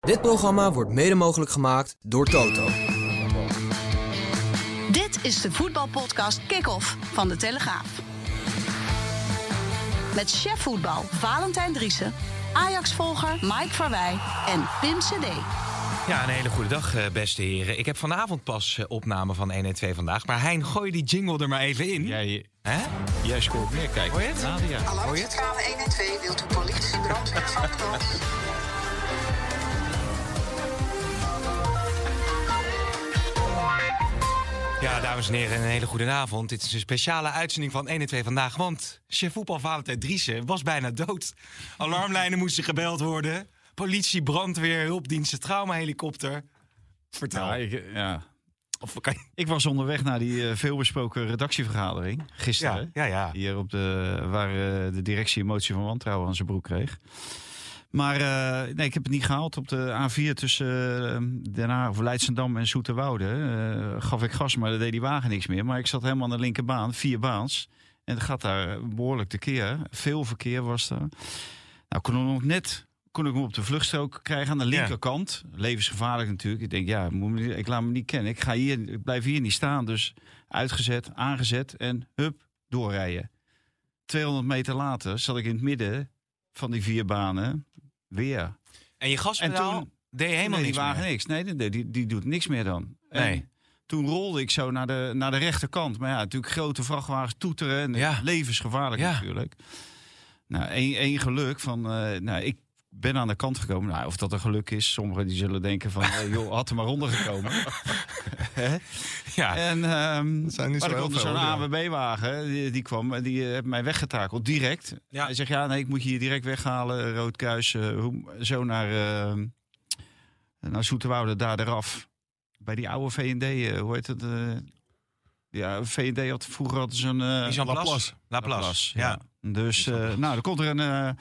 Dit programma wordt mede mogelijk gemaakt door Toto. Dit is de voetbalpodcast Kick-Off van De Telegraaf. Met chef voetbal Valentijn Driessen, Ajax-volger Mike Verwij en Pim CD. Ja, een hele goede dag, eh, beste heren. Ik heb vanavond pas eh, opname van 112 vandaag. Maar Hein, gooi die jingle er maar even in. Jij, Hè? jij scoort meer, kijk. Hoor je het? Nadia. Centrale 1 en 2. Wilt u politie, brandweer, vakbond? Ja, dames en heren, een hele goede avond. Dit is een speciale uitzending van 112 vandaag. Want chef voetbal Valentijn Driessen was bijna dood. Alarmlijnen moesten gebeld worden. Politie, brandweer, hulpdiensten, traumahelikopter. Vertel. Ja, ik, ja. Of kan je... ik was onderweg naar die eh, veelbesproken redactievergadering gisteren. Ja, ja, ja. Hier op de, waar eh, de directie een motie van wantrouwen aan zijn broek kreeg. Maar eh, nee, ik heb het niet gehaald. Op de A4 tussen uh, Den Haag of Leidschendam en Zoeterwoude eh, gaf ik gas, maar daar deed die wagen niks meer. Maar ik zat helemaal aan de linkerbaan, vier baans. En het gaat daar behoorlijk tekeer. Veel verkeer was er. Nou, kon ik nog net kon ik hem op de vluchtstrook krijgen aan de Ja. linkerkant. Levensgevaarlijk natuurlijk. Ik denk, ja, ik laat me niet kennen. Ik, ga hier, ik blijf hier niet staan. Dus uitgezet, aangezet en hup, doorrijden. 200 meter later zat ik in het midden van die vier banen weer. En je gaspedaal En toen- deed helemaal nee, niks die wagen meer. niks. Nee, die, die, die doet niks meer dan. En Nee. Toen rolde ik zo naar de, naar de rechterkant. Maar ja, natuurlijk grote vrachtwagens toeteren. En Ja. levensgevaarlijk Ja. natuurlijk. Nou, één, één geluk van... eh, nou, ik ben aan de kant gekomen. Nou, of dat een geluk is. Sommigen die zullen denken van... eh, joh, had er maar onder gekomen. Hè? Ja, En ehm zijn niet maar zo er kwam er veel, zo'n ja. AWB-wagen, die, die kwam en die eh, heeft mij weggetakeld, direct. Ja. Hij zegt, ja, nee, ik moet je hier direct weghalen, Roodkruis, eh, hoe- zo naar, eh naar Zoeterwoude, daar eraf. Bij die oude V&D, eh, hoe heet het? eh, ja, V&D had vroeger altijd zo'n... eh, aan Laplace. Laplace. Laplace, Laplace, ja. Dus, eh, nou, er komt er een...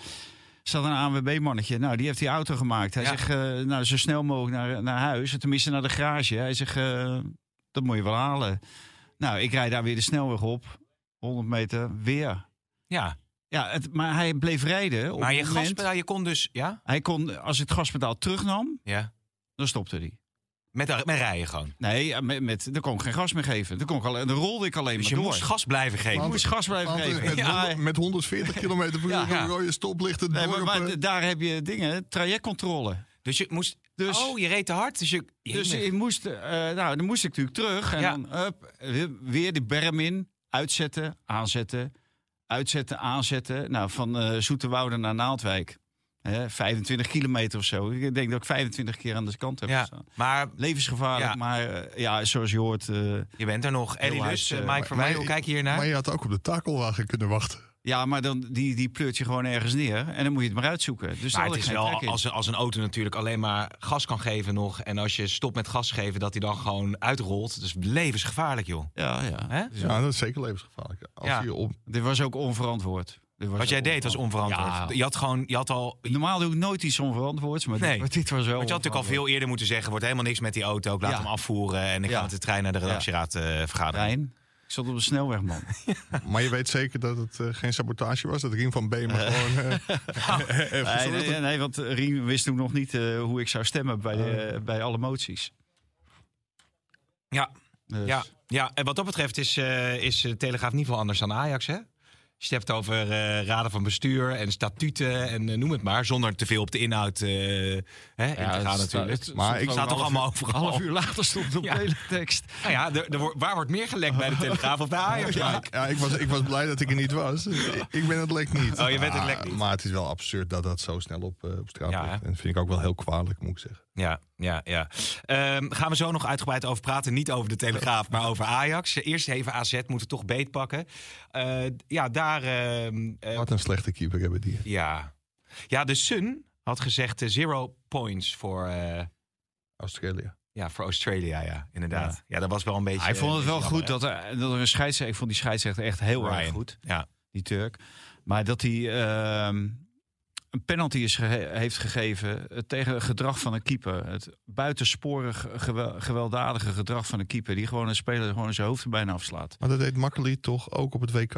staat een ANWB-mannetje. Nou, die heeft die auto gemaakt. Hij Ja. zegt, eh, nou, zo snel mogelijk naar, naar huis. Tenminste, naar de garage. Hij zegt, eh, dat moet je wel halen. Nou, ik rijd daar weer de snelweg op. 100 meter, weer. ja. Ja, het, maar hij bleef rijden. Op Maar je moment- gaspedaal, je kon dus... Ja? Hij kon, als het gaspedaal terugnam, Ja. dan stopte hij. Met, met rijden gewoon. Nee, met, met, dan kon ik geen gas meer geven. Dan, kon ik alleen, dan rolde ik alleen Dus maar je door. moest gas blijven geven. Ik moest gas blijven eh, geven. Met, Ja, 100 met 140 km per uur Ja. rode stoplichten Nee, maar, maar daar heb je dingen, trajectcontrole. Dus je moest... Dus- oh, je reed te hard. Dus je... Dus ik moest, eh, nou, dan moest ik natuurlijk terug. En Ja. dan hup, weer- de berm in, uitzetten, aanzetten, uitzetten, aanzetten. Nou, van eh Zoeterwoude naar Naaldwijk. Hè, 25 kilometer of zo. Ik denk dat ik 25 keer aan de kant heb ja, gestaan. maar Levensgevaarlijk, Ja. maar eh, ja, zoals je hoort... eh, je bent er nog. Eddie Heel Lus, eh, Mike hoe kijk je hier naar? Maar je had ook op de takelwagen kunnen wachten. ja, maar dan, die, die pleurt je gewoon ergens neer. En dan moet je het maar uitzoeken. Dus daar Maar het is geen wel als, als een auto natuurlijk alleen maar gas kan geven nog. En als je stopt met gas geven, dat hij dan gewoon uitrolt. Is levensgevaarlijk, joh. Ja, ja. Hè? Ja, dat is zeker levensgevaarlijk. Als Ja. je op, Dit was ook onverantwoord. Wat jij deed was onverantwoord. Ja. Je had gewoon, je had al... Normaal doe ik nooit iets onverantwoords, maar Nee. dit, dit was wel Want je had natuurlijk al veel eerder moeten zeggen: wordt helemaal niks met die auto. Ik laat Ja. hem afvoeren en ik Ja. ga met de trein naar de redactieraad eh, vergaderen. Rijn, ik zat op de snelweg, man. maar je weet zeker dat het eh, geen sabotage was. Dat Rien van Beemer gewoon eh, heeft Nee, nee, want Rien wist toen nog niet eh, hoe ik zou stemmen bij, de, bij alle moties. Ja, Dus- ja, ja, en wat dat betreft is, eh, is de Telegraaf in ieder geval anders dan Ajax, hè? Als je het hebt over eh, raden van bestuur en statuten en eh, noem het maar. Zonder te veel op de inhoud eh, hè, in te gaan het natuurlijk. Maar ik- staat toch allemaal overal? Een half uur later stond het op Ja. de hele tekst. Nou ja, waar wordt meer gelekt bij de Telegraaf of bij Ajax? Ja, Ja. ik, was, ik was blij dat ik er niet was. Ik- ben het lek niet. Oh, je bent het Ah, lek niet. Maar het is wel absurd dat dat zo snel op, op straat Ja, ligt. En dat vind ik ook wel heel kwalijk, moet ik zeggen. Ja, ja, ja. Ehm, gaan we zo nog uitgebreid over praten. Niet over de Telegraaf, maar over Ajax. Eerst even AZ, moeten toch beetpakken. Eh ja, daar... ehm, eh, Wat een slechte keeper hebben die. ja. ja, de Sun had gezegd eh, zero points voor, eh, Australië. Ja, voor Australia, ja, inderdaad. Ja, dat was wel een beetje... Hij vond het wel goed dat er, dat er een scheidsrechter... Ik vond die scheidsrechter echt heel erg goed, Ja, die Turk. Maar dat hij ehm, een penalty is heeft gegeven eh, tegen het gedrag van een keeper. Het buitensporig gewel- gewelddadige gedrag van een keeper... die gewoon een speler gewoon zijn hoofd er bijna afslaat. Maar dat deed Makkeli toch ook op het WK?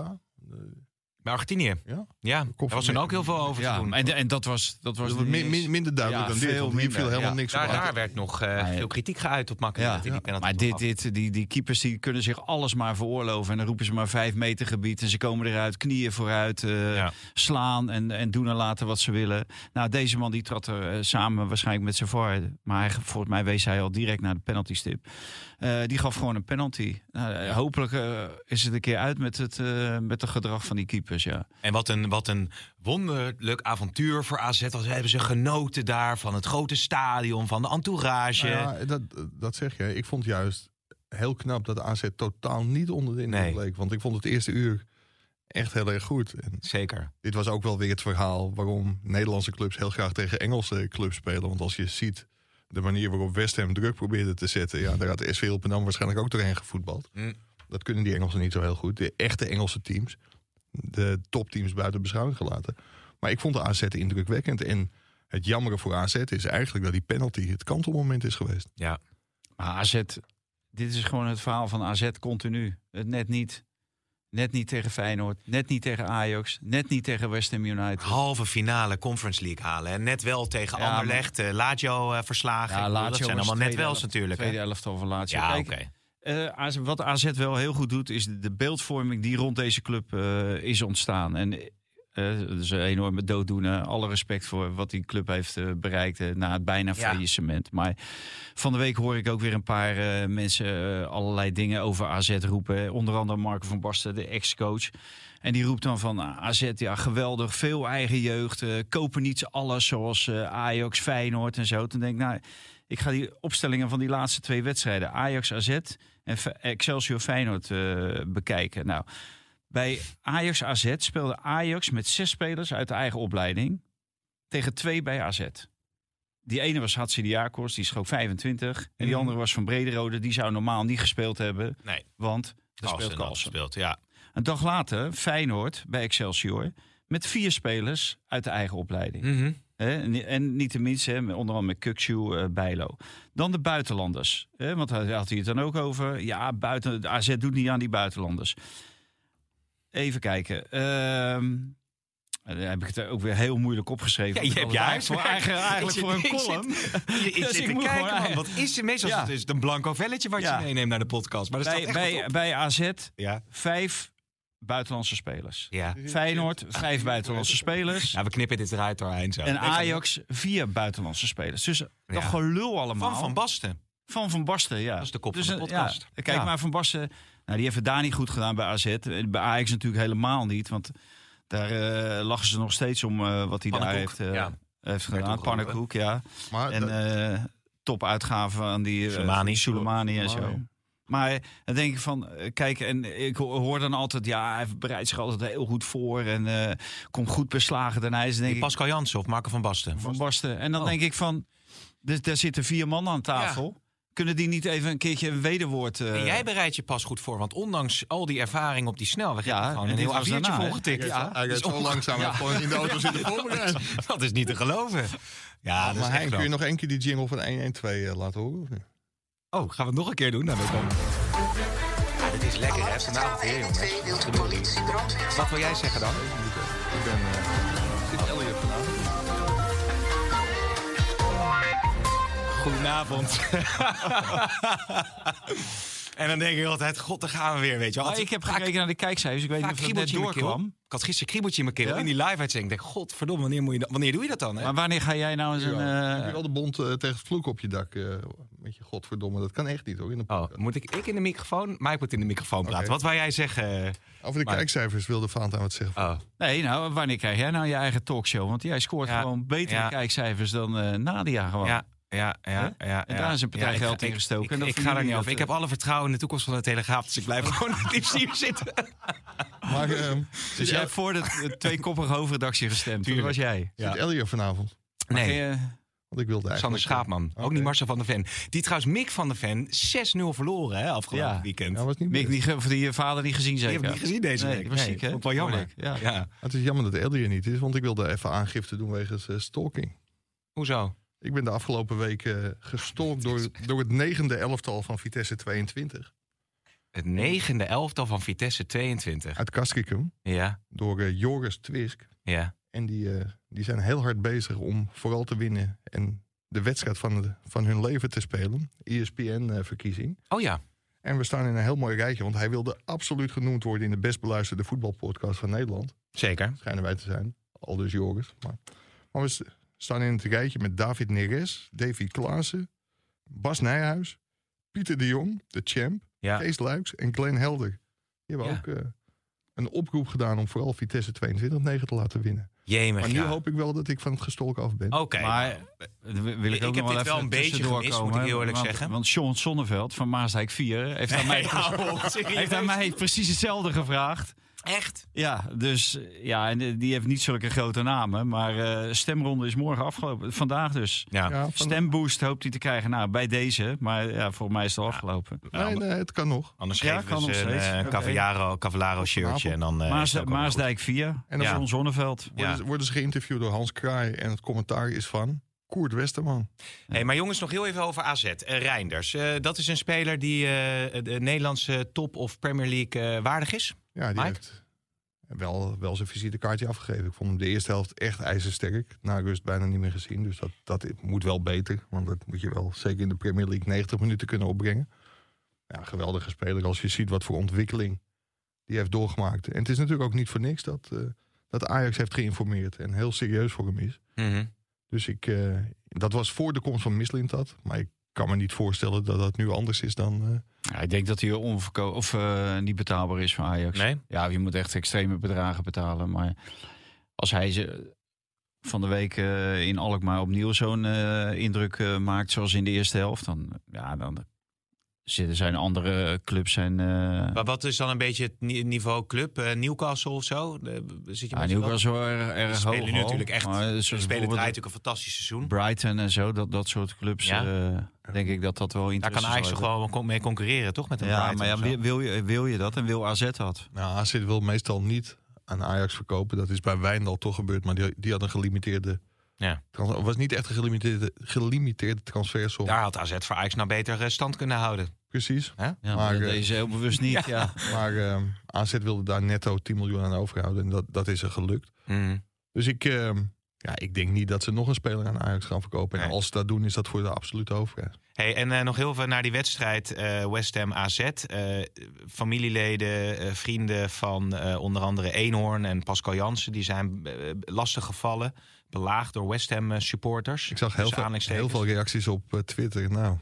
Bij Argentinië. Ja. Ja, daar was er ook heel veel over te Ja, doen. en, en dat was, dat was min- min- minder duidelijk Ja, dan dit. Want hier minder, viel helemaal ja. niks Daar, op. daar werd nog eh, veel kritiek geuit op makkelijk. Ja, dat hij die maar dit, dit, die, die keepers die kunnen zich alles maar veroorloven. En dan roepen ze maar vijf meter gebied. En ze komen eruit, knieën vooruit, eh, Ja. slaan en, en doen en laten wat ze willen. Nou, deze man die trad er eh, samen waarschijnlijk met zijn VAR. Maar hij, volgens mij wees hij al direct naar de penalty stip. Eh, die gaf gewoon een penalty. Nou, hopelijk is het een keer uit met het, eh, met het gedrag van die keepers, ja. En wat een, wat een wonderlijk avontuur voor AZ. Was, hebben ze genoten daar van het grote stadion, van de entourage. Nou ja, dat, dat zeg je. Ik vond juist heel knap dat AZ totaal niet onder de indruk Nee. bleek. Want ik vond het eerste uur echt heel erg goed. En Zeker. dit was ook wel weer het verhaal waarom Nederlandse clubs heel graag tegen Engelse clubs spelen. Want als je ziet de manier waarop West Ham druk probeerde te zetten, ja, daar had de SV Rotterdam waarschijnlijk ook doorheen gevoetbald. Mm. Dat kunnen die Engelsen niet zo heel goed. De echte Engelse teams, de topteams buiten beschouwing gelaten. Maar ik vond de AZ indrukwekkend. En het jammere voor AZ is eigenlijk dat die penalty het kantelmoment is geweest. Ja. Maar AZ, dit is gewoon het verhaal van AZ continu. Het net niet. Net niet tegen Feyenoord, net niet tegen Ajax, net niet tegen West Ham United. Halve finale Conference League halen. En net wel tegen Ja, Anderlecht, eh, Lazio eh, verslagen. Bedoel, dat zijn allemaal net elf- natuurlijk. hè? Tweede elftal van Lazio. Ja, oké. eh, AZ wat AZ wel heel goed doet, is de, de beeldvorming die rond deze club eh, is ontstaan. En eh dat is een enorme dooddoener. Alle respect voor wat die club heeft eh, bereikt eh, na het bijna Ja. faillissement. Maar van de week hoor ik ook weer een paar eh, mensen eh, allerlei dingen over AZ roepen. Onder andere Marco van Basten, de ex-coach. En die roept dan van ah, AZ, ja geweldig, veel eigen jeugd. eh, kopen niet alles zoals eh, Ajax, Feyenoord en zo. Toen denk ik, nou, ik ga die opstellingen van die laatste twee wedstrijden, Ajax, AZ en Excelsior Feyenoord eh, bekijken. Nou, bij Ajax AZ speelde Ajax met zes spelers uit de eigen opleiding tegen twee bij AZ. Die ene was Hatsidiakos, die schoot 25. En die Mhm. andere was van Brederode, die zou normaal niet gespeeld hebben. Nee, Want Carlsen speelt Carlsen. gespeeld, ja. Een dag later Feyenoord bij Excelsior met vier spelers uit de eigen opleiding. Mhm. Hè, en, niet de minste, hè, onder andere met Kukshu, eh Bijlo. Dan de buitenlanders. Hè, want daar had hij het dan ook over. Ja, buiten, de AZ doet niet aan die buitenlanders. Even kijken. Dan heb ik het ook weer heel moeilijk opgeschreven. Ja, je hebt je eigenlijk voor, eigenlijk een column. Je, ik zit te kijken, man. Wat is er meestal? Ja. Is het een blanco velletje wat Ja. je meeneemt naar de podcast. Maar Bij, bij, bij AZ Ja. vijf buitenlandse spelers. Ja. Feyenoord, vijf buitenlandse spelers. ja, we knippen dit eruit doorheen zo. En Ajax, vier buitenlandse spelers. Dus dat Ja. gelul allemaal. Van Van Basten. Van Van Basten, ja. Dat is de kop dus, van de podcast. Ja, kijk Ja. maar, Van Basten, nou, die heeft het daar niet goed gedaan bij AZ. En Bij Ajax natuurlijk helemaal niet. Want daar eh, lachen ze nog steeds om eh, wat hij daar heeft, eh, ja. heeft gedaan. Pannenkoek, ja. Maar En dat- eh top uitgaven aan die eh, Soleimani. Soleimani en zo. Maar dan denk ik van, eh, kijk, en ik ho- hoor dan altijd, ja, hij bereidt zich altijd heel goed voor en eh, komt goed beslagen ten ijs. Dan denk ik, Pascal Jansen of Marco van Basten. van Basten. En dan Oh. denk ik van, dus daar zitten vier man aan tafel. Kunnen die niet even een keertje een wederwoord... eh, En jij bereidt je pas goed voor, want ondanks al die ervaring op die snelweg... Ja, gewoon en een heel was A4'tje daarna, hè? volgetikt. Hij gaat- hij gaat is zo langzaam Ja. gewoon in de auto zitten. Dat is niet te geloven. Ja, dat is maar echt Hein, kun je nog één keer die jingle van 112 eh, laten horen? Oh, gaan we het nog een keer doen? Nou, dan komen Ja, dit is lekker, hè? Vanavond weer, jongens. 112 wilt u politie, brandweer, Wat wil jij zeggen dan? Ik ben... eh, zit Elliot vanavond? Goedenavond. en dan denk ik altijd, god, daar gaan we weer, weet je wel. Ik heb gekeken naar de kijkcijfers. Ik weet niet of het net kriebeltje in mijn keel. doorkwam. Ik had gisteren kriebeltje in mijn keel Ja? in die live-uitzending. Ik denk, godverdomme, wanneer, moet je dat, wanneer doe je dat dan? Hè? Maar wanneer ga jij nou eens een... Eh, Heb je wel de bond eh, tegen het vloek op je dak? eh, met je godverdomme, dat kan echt niet hoor. In de Oh, moet ik, ik in de microfoon? Mike moet in de microfoon praten. Oké. Wat wou jij zeggen? Over de kijkcijfers wilde Vaantijn wat zeggen. Oh. Nee, nou, wanneer krijg jij nou je eigen talkshow? Want jij scoort Ja, gewoon betere ja. kijkcijfers dan eh, Nadia gewoon. Ja, ja, ja, ja. En daar is een partij Ja, ik geld in ik- gestoken. Ik, En ik, vinden ga er niet over. Ik heb alle vertrouwen in de toekomst van de Telegraaf. Dus ik blijf gewoon in het hier zitten. Maar ehm, Dus jij hebt voor de, de tweekoppige hoofdredactie gestemd. Dat was jij. Ja. zit Elliot vanavond? Nee, je, Want ik wilde Sander eigenlijk... Schaapman. Ook niet Marcel van der Ven. Die trouwens Mick van der Ven 6-0 verloren hè, afgelopen Ja. weekend. Ja, was niet Mick, ge- of die je vader niet gezien Die zeker? heb ik niet gezien deze Nee, week. die was ziek, hè? Vond ik wel jammer. Ik, ja. Ja. Het is jammer dat Ellie er niet is, want ik wilde even aangifte doen wegens eh, stalking. Hoezo? Ik ben de afgelopen week eh, gestalkt door, door het negende elftal van Vitesse 22 Het negende elftal van Vitesse 22. uit Castricum. Ja, Door eh, Joris Twisk. ja. En die, eh, die zijn heel hard bezig om vooral te winnen en de wedstrijd van, de- van hun leven te spelen. ESPN-verkiezing. Oh ja. En we staan in een heel mooi rijtje, want hij wilde absoluut genoemd worden in de best beluisterde voetbalpodcast van Nederland. Zeker. Schijnen wij te zijn. Al dus Joris. Maar, maar we st- staan in het rijtje met David Neres, Davy Klaassen, Bas Nijhuis, Pieter de Jong, de champ, Ja. Kees Luiks en Glenn Helder. Die hebben Ja. ook eh, een oproep gedaan om vooral Vitesse 22-9 te laten winnen. Jemig, Maar nu ja. hoop ik wel dat ik van het gestolk af ben. Oké. Maar eh, wil ik Ik ook heb nog wel dit wel even een beetje tussendoor gemist, komen, moet ik heel eerlijk want, zeggen. Want Sean Sonneveld van Maasdijk 4 heeft aan mij, heeft aan mij precies hetzelfde gevraagd. Echt? Ja, dus ja, en die heeft niet zulke grote namen. Maar eh, stemronde is morgen afgelopen. Vandaag dus. Ja. Ja, van- Stemboost hoopt hij te krijgen. Nou, bij deze. Maar ja, voor mij is het al afgelopen. nee, nee, het kan nog. Anders Ja, geven kan nog een eh. Cavallaro, Cavallaro shirtje en dan... eh, Maas. Maasdijk 4 En dan Sean Zonneveld. Ja. worden, worden ze geïnterviewd door Hans Kraai en het commentaar is van Koert Westerman. Hey, maar jongens, nog heel even over AZ. Eh, Reinders, eh, dat is een speler die eh, de Nederlandse top of Premier League waardig is. Ja, die Mike? heeft wel, wel zijn visitekaartje afgegeven. Ik vond hem de eerste helft echt ijzersterk. Na rust bijna niet meer gezien. Dus dat, dat moet wel beter. Want dat moet je wel zeker in de Premier League 90 minuten kunnen opbrengen. Ja, geweldige speler als je ziet wat voor ontwikkeling die heeft doorgemaakt. En het is natuurlijk ook niet voor niks dat, eh, dat Ajax heeft geïnformeerd. En heel serieus voor hem is. Dus ik, eh, dat was voor de komst van Mislintat. Maar ik kan me niet voorstellen dat dat nu anders is dan... eh, Ja, ik denk dat hij onverko of eh, niet betaalbaar is voor Ajax. Nee? Ja, je moet echt extreme bedragen betalen. Maar als hij ze van de week eh, in Alkmaar opnieuw zo'n eh, indruk eh, maakt zoals in de eerste helft, dan, ja, dan zitten zijn andere clubs zijn. eh Maar wat is dan een beetje het ni- niveau club? Eh, Newcastle of zo? De- zit je ja, Newcastle wel erg, Ze erg hoog. spelen nu natuurlijk echt. Maar Ze zoals spelen natuurlijk een fantastisch seizoen. Brighton en zo, dat, dat soort clubs, Ja. eh, denk ik dat dat wel Daar interesse kan Ajax toch wel mee concurreren, toch? Met een Ja, Brighton maar ja, wil, je, wil je dat en wil AZ dat? Nou, AZ wil meestal niet aan Ajax verkopen. Dat is bij Wijndal toch gebeurd, maar die, die had een gelimiteerde... Ja. was niet echt een gelimiteerde, gelimiteerde transfersom. Daar had AZ voor Ajax nou beter eh, stand kunnen houden. Precies. Hè? Ja, maar, eh, deed ze heel bewust niet. ja. Maar ehm, AZ wilde daar netto 10 miljoen aan overhouden. En dat, dat is er gelukt. Mhm. Dus ik, ehm, ja, ik denk niet dat ze nog een speler aan Ajax gaan verkopen. En Nee. als ze dat doen, is dat voor de absolute overheid. Hey, en eh, nog heel veel naar die wedstrijd eh, West Ham AZ. Eh, familieleden, eh, vrienden van eh, onder andere Eenhoorn en Pascal Jansen... die zijn eh, lastig gevallen, belaagd door West Ham eh, supporters. Ik zag heel veel, heel veel reacties op eh, Twitter. Nou,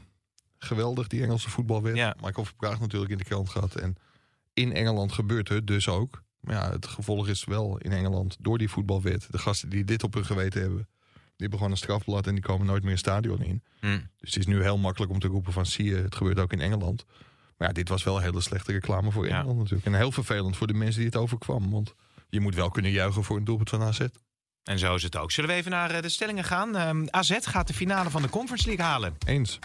geweldig die Engelse voetbalwet. Ja. Michael Verpraag natuurlijk in de krant gehad. En in Engeland gebeurt het dus ook. Maar ja, het gevolg is wel in Engeland door die voetbalwet. De gasten die dit op hun geweten hebben... die hebben gewoon een strafblad en die komen nooit meer een stadion in. Hm. Dus het is nu heel makkelijk om te roepen van... zie je, het gebeurt ook in Engeland. Maar ja, dit was wel een hele slechte reclame voor Ja. Engeland natuurlijk. En heel vervelend voor de mensen die het overkwam. Want je moet wel kunnen juichen voor een doelpunt van AZ. En zo is het ook. Zullen we even naar eh, de stellingen gaan? Ehm, AZ gaat de finale van de Conference League halen. Eens.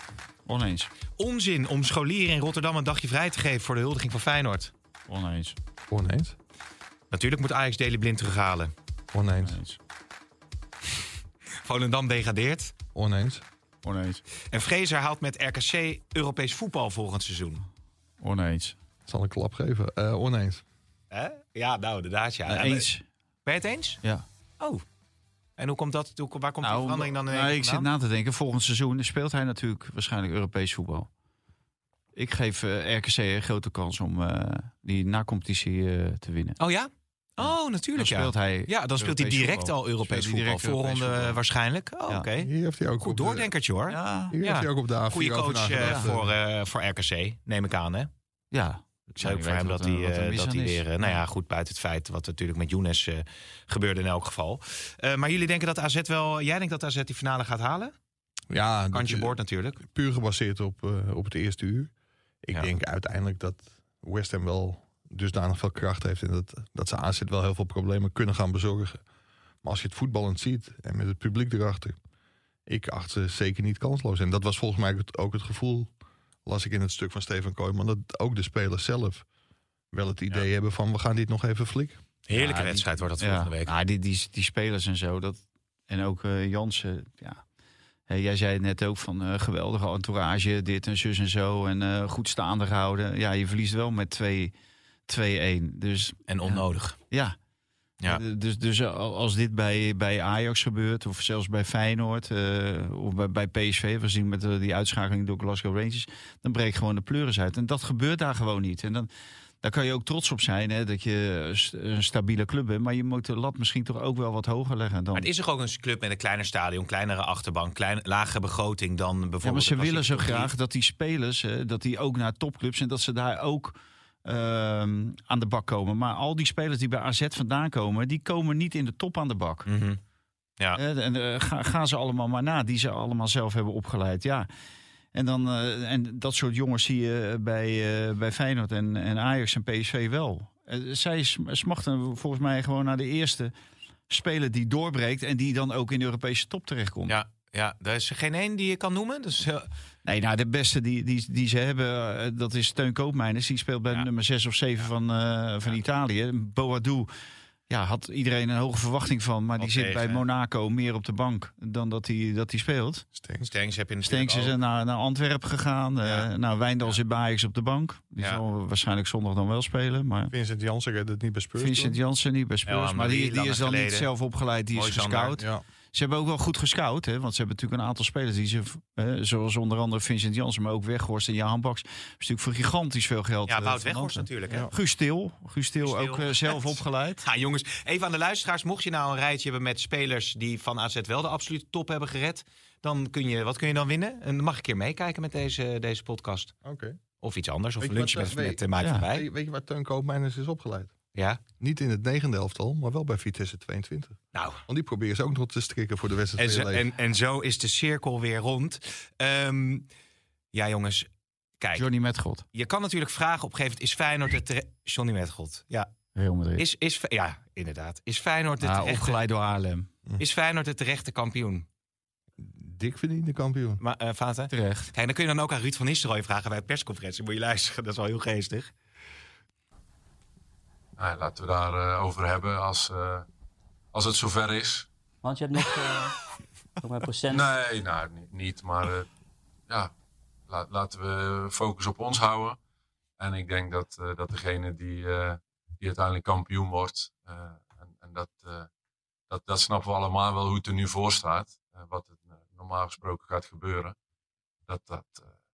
Oneens. Onzin om scholieren in Rotterdam een dagje vrij te geven... voor de huldiging van Feyenoord. Oneens. Oneens. Natuurlijk moet Ajax Deli Blind terughalen. Oneens. Oneens. Volendam degradeert. Oneens. Oneens. En Fraser haalt met RKC Europees voetbal volgend seizoen. Oneens. Zal een klap geven. Eh, oneens. Hè? Ja, nou, inderdaad. Ja. Eh, eens. Ben je het eens? Ja. Oh. En hoe komt dat? Hoe, waar komt die verandering dan in nou, ik zit na te denken, volgend seizoen speelt hij natuurlijk waarschijnlijk Europees voetbal. Ik geef eh, RKC een grote kans om eh, die na-competitie eh, te winnen. Oh ja? Oh, Dan natuurlijk ja. speelt hij Ja, dan speelt hij direct voetbal. al Europees voetbal. direct Europees Voorronde voetbal. waarschijnlijk. Oh, Ja. oké. Hier heeft hij ook Goed op de- doordenkertje hoor. Ja, Hier Ja. heeft hij ook op de A4 Goede coach voor, eh, voor RKC, neem ik aan hè? ja. Het is leuk voor hem dat hij, eh, dat hij weer... eh, nou ja, goed, buiten het feit wat natuurlijk met Younes eh, gebeurde in elk geval. Eh, maar jullie denken dat AZ wel... Jij denkt dat AZ die finale gaat halen? Ja, Kantje boord natuurlijk. puur gebaseerd op, eh, op het eerste uur. Ik Ja. denk uiteindelijk dat West Ham wel dusdanig veel kracht heeft... en dat, dat ze AZ wel heel veel problemen kunnen gaan bezorgen. Maar als je het voetballend ziet en met het publiek erachter... ik acht ze zeker niet kansloos. En dat was volgens mij het- ook het gevoel, las ik in het stuk van Stefan Kooijman, dat ook de spelers zelf wel het idee hebben van we gaan dit nog even flikken. Heerlijke Ja, die- wedstrijd wordt dat Ja, volgende week. nou, die, die, die spelers en zo. Dat, en ook eh, Jansen. Ja. Hé, jij zei het net ook van eh, geweldige entourage, dit en zus en zo. En eh, goed staande gehouden. Ja, je verliest wel met 2 2-1. Dus En onnodig. ja. Ja. Eh, Dus, dus als dit bij, bij Ajax gebeurt, of zelfs bij Feyenoord, eh, of bij, bij PSV, we zien met eh, die uitschakeling door Glasgow Rangers, dan breekt gewoon de pleuris uit. En dat gebeurt daar gewoon niet. En dan, daar kan je ook trots op zijn, hè, dat je een stabiele club bent. Maar je moet de lat misschien toch ook wel wat hoger leggen dan. Maar het is toch ook een club met een kleiner stadion, kleinere achterbank, klein, lage begroting dan bijvoorbeeld. Ja, maar ze willen zo graag dat die spelers, hè, dat die ook naar topclubs en dat ze daar ook aan de bak komen. Maar al die spelers die bij AZ vandaan komen, die komen niet in de top aan de bak. Mhm. Ja. Hè, en eh, ga, gaan ze allemaal maar na, die ze allemaal zelf hebben opgeleid. Ja. En, dan, eh, en dat soort jongens zie je bij, eh, bij Feyenoord en, en Ajax en PSV wel. Eh, zij sm- smachten volgens mij gewoon naar de eerste speler die doorbreekt en die dan ook in de Europese top terechtkomt. Ja, ja, er is er geen één die je kan noemen. Dus, eh, Nee, nou, de beste die, die, die ze hebben, eh, dat is Teun Koopmeiners. Die speelt bij Ja. nummer 6 of 7 van, eh, van Italië. Boadou, ja, had iedereen een hoge verwachting van. Maar die zit tegen, bij hè? Monaco meer op de bank dan dat hij dat hij speelt. Stengs. Stengs heb Stenks is naar, naar Antwerpen gegaan. eh Ja. nou, Wijndal zit bij Ajax op de bank. Die Ja. zal waarschijnlijk zondag dan wel spelen. Maar Vincent Janssen redt het niet bij Spurs. Vincent toch? Janssen niet bij Spurs. Maar die, die is dan niet zelf opgeleid. Die is gescout. Ja. Ze hebben ook wel goed gescout, hè? want ze hebben natuurlijk een aantal spelers die ze, eh, zoals onder andere Vincent Janssen, maar ook Weghorst en Jan Baks, natuurlijk voor gigantisch veel geld. Ja, eh, Wout Weghorst natuurlijk. Hè? Guus Til, Guus Til Guus Til. ook eh, zelf opgeleid. Ja, jongens, even aan de luisteraars. Mocht je nou een rijtje hebben met spelers die van AZ wel de absolute top hebben gered, dan kun je, wat kun je dan winnen? En dan mag ik een keer meekijken met deze, deze podcast. Oké. Of iets anders, of lunch met, met weet- uh, Mike Ja. weet je waar Teun Koopmeiners is opgeleid? Ja, Niet in het negende elftal, maar wel bij Vitesse 22. nou. Want die proberen ze ook nog te strikken voor de wedstrijd. En en, en zo is de cirkel weer rond. Ehm, ja, jongens. Kijk, Johnny Metgod, je kan natuurlijk vragen op een gegeven moment... is Feyenoord de tere- Johnny Metgod. Ja, Real Madrid. is, is, ja, inderdaad. Is Feyenoord de, Ah, terechte, opgeleid door Haarlem. is Feyenoord de terechte kampioen? Dik verdiende kampioen. Maar, Vaten? Terecht. Kijk, dan kun je dan ook aan Ruud van Nistelrooy vragen bij de persconferentie. Moet je luisteren, dat is wel heel geestig. Nou, laten we daar eh, over hebben als, eh, als het zover is. Want je hebt nog, eh nog maar procent. Nee, nou, ni- niet. Maar ja, la- laten we focus op ons houden. En ik denk dat, dat degene die, die uiteindelijk kampioen wordt, en, en dat, dat, dat snappen we allemaal wel hoe het er nu voor staat. wat eh, normaal gesproken gaat gebeuren. Dat dat,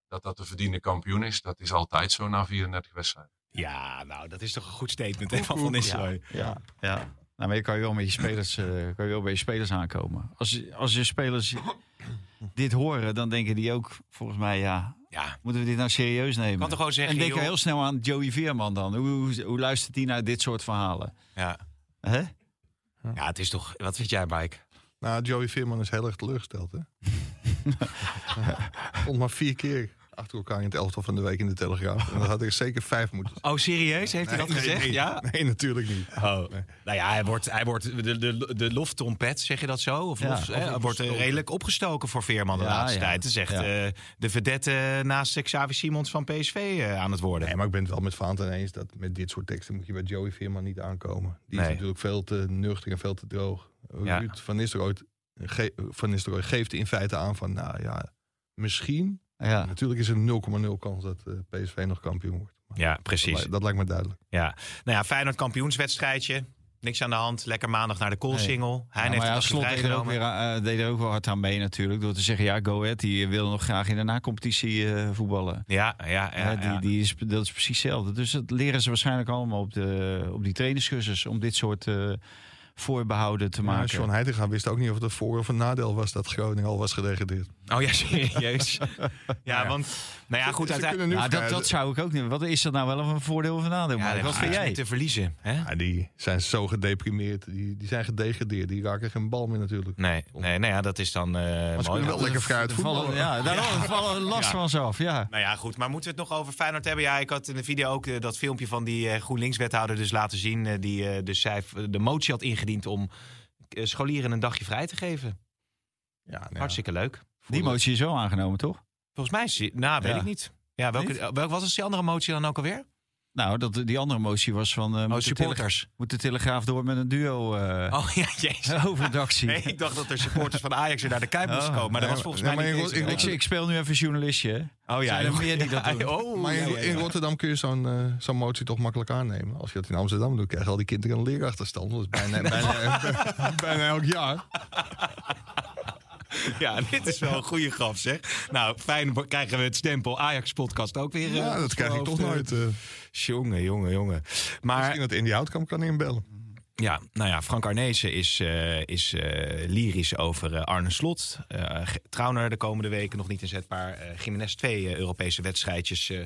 dat dat de verdiende kampioen is. Dat is altijd zo na 34 wedstrijden. Ja, nou, dat is toch een goed statement hè, van Van Nistelrooy. Ja, ja. Nou, maar je kan je wel met je spelers, eh, kan je wel bij je spelers aankomen. Als, je- als je spelers dit horen, dan denken die ook volgens mij, ja, Ja, moeten we dit nou serieus nemen? kan toch gewoon zeggen... en denk joh, heel snel aan Joey Veerman dan. Hoe, hoe, hoe luistert hij naar dit soort verhalen? ja. Hè? ja, het is toch... Wat vind jij, Mike? Nou, Joey Veerman is heel erg teleurgesteld, hè? Stond maar vier keer achter elkaar in het elftal van de week in de Telegraaf. En dat had er zeker vijf moeten zijn. Oh, serieus? Heeft hij dat Nee, gezegd? nee, Ja? Nee, natuurlijk niet. Oh. Nou ja, hij wordt, hij wordt de, de, de loftrompet, zeg je dat zo? Of Ja, lof, of hè, wordt opgestoken. redelijk opgestoken voor Veerman de Ja, laatste ja. tijd. Het is echt eh, de vedette naast Xavi Simons van PSV eh, aan het worden. Nee, maar ik ben het wel met Vaanten eens dat met dit soort teksten moet je bij Joey Veerman niet aankomen. Die is natuurlijk veel te nuchter en veel te droog. Ja. Ruud van Nistelrooy, ge- van Nistelrooy geeft in feite aan van, nou ja, misschien. Ja. Natuurlijk is er 0,0 kans dat eh, PSV nog kampioen wordt. Maar Ja, dat, precies. li- dat lijkt me duidelijk. Ja. Nou ja, Feyenoord kampioenswedstrijdje. Niks aan de hand. Lekker maandag naar de koolsingel. Hij Ja, heeft maar ja, Slot deed er, ook weer, eh, deed er ook wel hard aan mee natuurlijk. Door te zeggen, ja, Go Ahead, die wil nog graag in de na-competitie eh, voetballen. Ja, ja, ja. Ja, die, die is, dat is precies hetzelfde. Dus dat leren ze waarschijnlijk allemaal op, de, op die trainingscursus... om dit soort voorbehouden te Maar maken. Sean Heitinga wist ook niet of het een voor- of een nadeel was dat Groningen al was gedegradeerd. Oh ja, serieus. ja, want... Nou ja, goed, uiteindelijk... Ja, dat, dat zou ik ook niet. Wat is dat nou wel een voordeel of een nadeel? Ja, wat vind jij? te verliezen. Hè? Ja, die zijn zo gedeprimeerd. Die, die zijn gedegradeerd. Die raken geen bal meer natuurlijk. Nee, nee, nou ja, dat is dan eh Maar ze mooi. kunnen wel lekker vrij voetballen. ja, daar vallen last Ja. van ze af. Ja. Nou ja, goed. Maar moeten we het nog over Feyenoord hebben? Ja, ik had in de video ook eh, dat filmpje van die eh, GroenLinks-wethouder dus laten zien. die eh, dus zij de motie had ingediend om eh, scholieren een dagje vrij te geven. Ja, nou ja. Hartstikke leuk. Die motie is wel aangenomen, toch? Volgens mij is die- Nou, weet Ja. ik niet. Ja, welke, welke was die andere motie dan ook alweer? Nou, dat, die andere motie was van... eh, moet, de Oh, supporters. Tele- moet de Telegraaf door met een duo eh Oh ja, jezus. hoofdredactie. Nee, ik dacht dat er supporters van Ajax weer naar de Kuip moesten Oh. komen. Maar dat was volgens mij niet maar deze ik- ik, ik speel nu even journalistje. Oh ja, Zijn er meer die dat Ja, doen? oh, Maar in, ja, ja, in ja. Rotterdam kun je zo'n eh, zo'n motie toch makkelijk aannemen. Als je dat in Amsterdam doet, krijgen al die kinderen een leerachterstand. Dat is bijna, bijna, bijna elk jaar. Ja, dit is wel een goede grap, zeg. Nou, fijn krijgen we het stempel Ajax-podcast ook weer. eh, Ja, dat krijg ik toch nooit. eh. Jongen, jongen, jongen. Maar Misschien dat Indy Houtkamp kan inbellen. ja, nou ja, Frank Arnezen is, eh, is eh, lyrisch over eh, Arne Slot. Eh Trauner de komende weken nog niet inzetbaar. Eh Jiménez twee eh, Europese wedstrijdjes eh,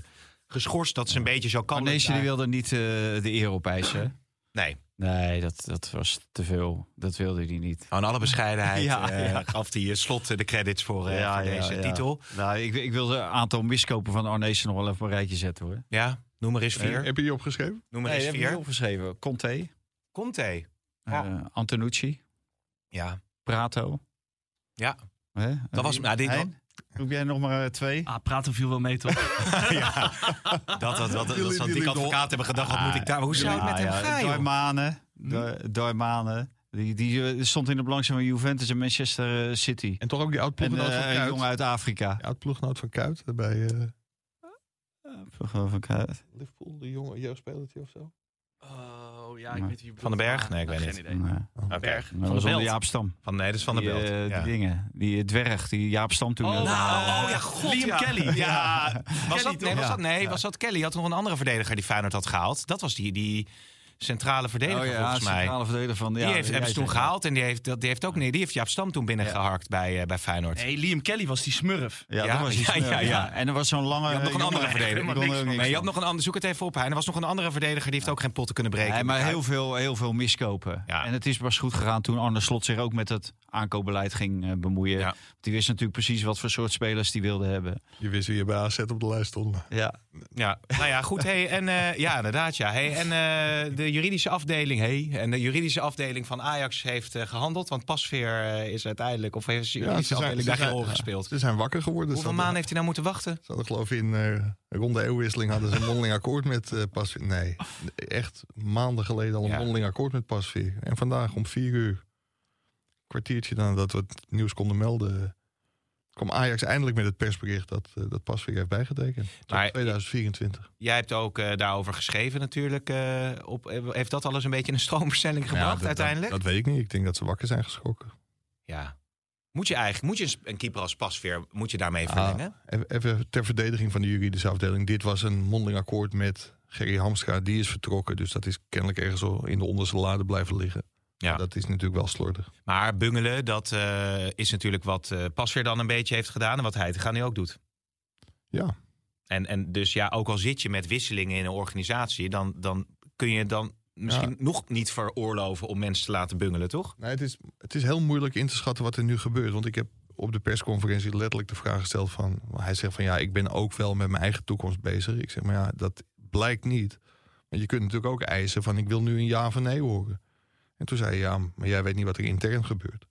geschorst. Dat is een beetje zo kan. Arneesje die wilde niet eh, de eer opeisen. Nee, Nee, dat, dat was te veel. Dat wilde hij niet. aan alle bescheidenheid Ja, eh, ja. gaf hij eh, Slot de credits voor, eh, voor deze titel. Nou, ik, ik wil een aantal miskopen van Arneesje nog wel even op een rijtje zetten hoor. Ja, noem maar eens vier. Heb je die opgeschreven? Noem maar Nee, eens heb ik vier. opgeschreven. Conte, Conte. Ja. eh, Antonucci, Ja, Prato. ja. Dat was- nou, Hein? Roep jij nog maar eh, twee? Ah, praten viel wel mee, toch? ja. Dat, dat, dat, dat, dat, dat die advocaat hebben gedacht, wat moet ik daar... Hoe zou het met hem gaan, joh? Darmanen. Hm? Die, die eh, stond in de belangstelling van Juventus en Manchester eh, City. En toch ook die En oud-ploeggenoot eh, van een Kuit. jongen uit Afrika. Die oud-ploeggenoot van Kuit bij eh, Van Kuit. Liverpool. Die jonge jeugdspelertje of zo. Oh ja, ik weet wie Van den bedoelt. Berg? Nee, ik Ah, weet geen niet. idee. Nee. Oké. Berg. Dat Van de onder Belt. Jaap Stam. Van, nee, dat is Van de die, Belt. eh, ja. die dingen. Die dwerg, die Jaap Stam toen Oh, nou, oh ja, god, Liam ja. Kelly. Ja, was Kelly, dat, nee, toch? was dat, nee, was dat Kelly? Had nog een andere verdediger die Feyenoord had gehaald. Dat was die, die centrale verdediger Oh ja, volgens mij. centrale verdediger van... Die ja, heeft, hebben ze toen gehaald en die heeft, dat- die heeft ook nee, die heeft Jaap Stam toen binnengeharkt bij, eh, bij Feyenoord. Nee, Liam Kelly was die smurf. Ja, Ja, dat was die ja, smurf, ja, ja, ja. En er was zo'n lange... Je had nog een jongen- andere verdediger. Ik maar kon er niks ook van. niks Nee, je van. had nog een ander, zoek het even op. Hein. Er was nog een andere verdediger die heeft ook geen potten kunnen breken. Nee, maar Hij- heel veel, heel veel miskopen. Ja. En het is pas goed gegaan toen Arne Slot zich ook met het aankoopbeleid ging eh, bemoeien. Want Die wist natuurlijk precies wat voor soort spelers die wilde hebben. Je wist wie je bij AZ op de lijst stond. Ja. Ja, nou ja, goed. Hey, en eh, ja, inderdaad. Ja. Hey, en eh, de juridische afdeling, hey, en de juridische afdeling van Ajax heeft eh, gehandeld. Want Pasveer eh, is uiteindelijk, of heeft de juridische afdeling daar geen rol gespeeld. Ze zijn wakker geworden. Hoeveel maanden heeft hij nou moeten wachten? Ze hadden geloof ik in eh ronde eeuwwisseling hadden ze een mondeling akkoord met Pasveer. Nee, echt maanden geleden al een Ja. mondeling akkoord met Pasveer. En vandaag om vier uur, kwartiertje nadat we het nieuws konden melden, kwam Ajax eindelijk met het persbericht dat, eh, dat Pasveer heeft bijgetekend. Maar- 2024. Jij hebt ook eh, daarover geschreven natuurlijk. eh, op, heeft dat alles een beetje een stroomversnelling Ja, gebracht dat- uiteindelijk? Dat, dat weet ik niet. Ik denk dat ze wakker zijn geschrokken. ja. Moet je eigenlijk, moet je een- keeper als Pasveer, moet je daarmee Ah, verlengen? even, even ter verdediging van de juridische afdeling. Dit was een mondeling akkoord met Gerry Hamstra. Die is vertrokken. Dus dat is kennelijk ergens al in de onderste lade blijven liggen. Ja. Dat is natuurlijk wel slordig. Maar bungelen, dat eh, is natuurlijk wat eh Pasveer dan een beetje heeft gedaan. En wat Heitinga nu ook doet. Ja. En, en dus ja, ook al zit je met wisselingen in een organisatie, dan, dan kun je dan misschien nog niet veroorloven om mensen te laten bungelen, toch? Nee, het, is, het is heel moeilijk in te schatten wat er nu gebeurt. Want ik heb op de persconferentie letterlijk de vraag gesteld van... Hij zegt van ja, ik ben ook wel met mijn eigen toekomst bezig. Ik zeg maar ja, dat blijkt niet. Maar je kunt natuurlijk ook eisen van ik wil nu een ja of een nee horen. En toen zei hij ja, maar jij weet niet wat er intern gebeurt.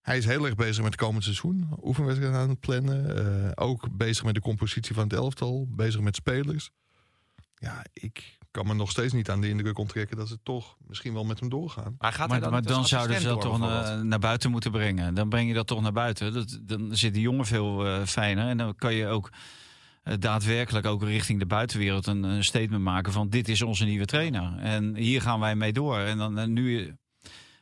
Hij is heel erg bezig met het komend seizoen. Oefenwedstrijden aan het plannen. eh, ook bezig met de compositie van het elftal. Bezig met spelers. Ja, ik kan me nog steeds niet aan de indruk onttrekken... dat ze toch misschien wel met hem doorgaan. Maar gaat hij Maar, dan, maar dan zouden ze dat toch door, na- bijvoorbeeld? naar buiten moeten brengen. Dan breng je dat toch naar buiten. Dat, dan zit die jongen veel eh, fijner. En dan kan je ook daadwerkelijk ook richting de buitenwereld een, een statement maken van dit is onze nieuwe trainer. En hier gaan wij mee door. En dan en nu eh,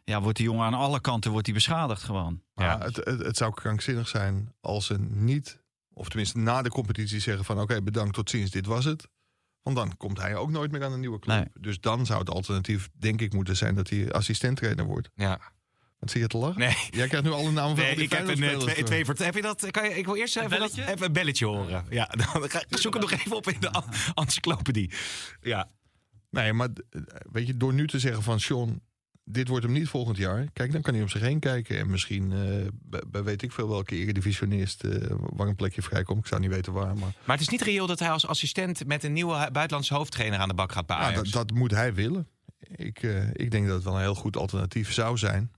ja, wordt die jongen aan alle kanten wordt die beschadigd gewoon. Maar Ja. het, het, het zou krankzinnig zijn als ze niet, of tenminste na de competitie zeggen van oké, bedankt tot ziens, dit was het. Want dan komt hij ook nooit meer aan een nieuwe club. Nee. Dus dan zou het alternatief denk ik moeten zijn dat hij assistenttrainer wordt. Ja. Wat zie je te lachen? Nee. Jij krijgt nu alle namen van al Nee, die ik heb een twee, voor. Heb je dat? Kan je, ik wil eerst even, dat, belletje? even een belletje horen. Ja, dan ga, zoek het nog even op in de en- encyclopedie. Ja, Nee, maar weet je, door nu te zeggen van Sean, dit wordt hem niet volgend jaar. Kijk, dan kan hij om zich heen kijken. En misschien, eh, bij, bij weet ik veel welke eredivisionist eh waar een plekje vrijkomt. Ik zou niet weten waar, maar maar het is niet reëel dat hij als assistent met een nieuwe buitenlandse hoofdtrainer aan de bak gaat bij Ja, Ajax. dat, dat moet hij willen. Ik, eh, ik denk dat het wel een heel goed alternatief zou zijn.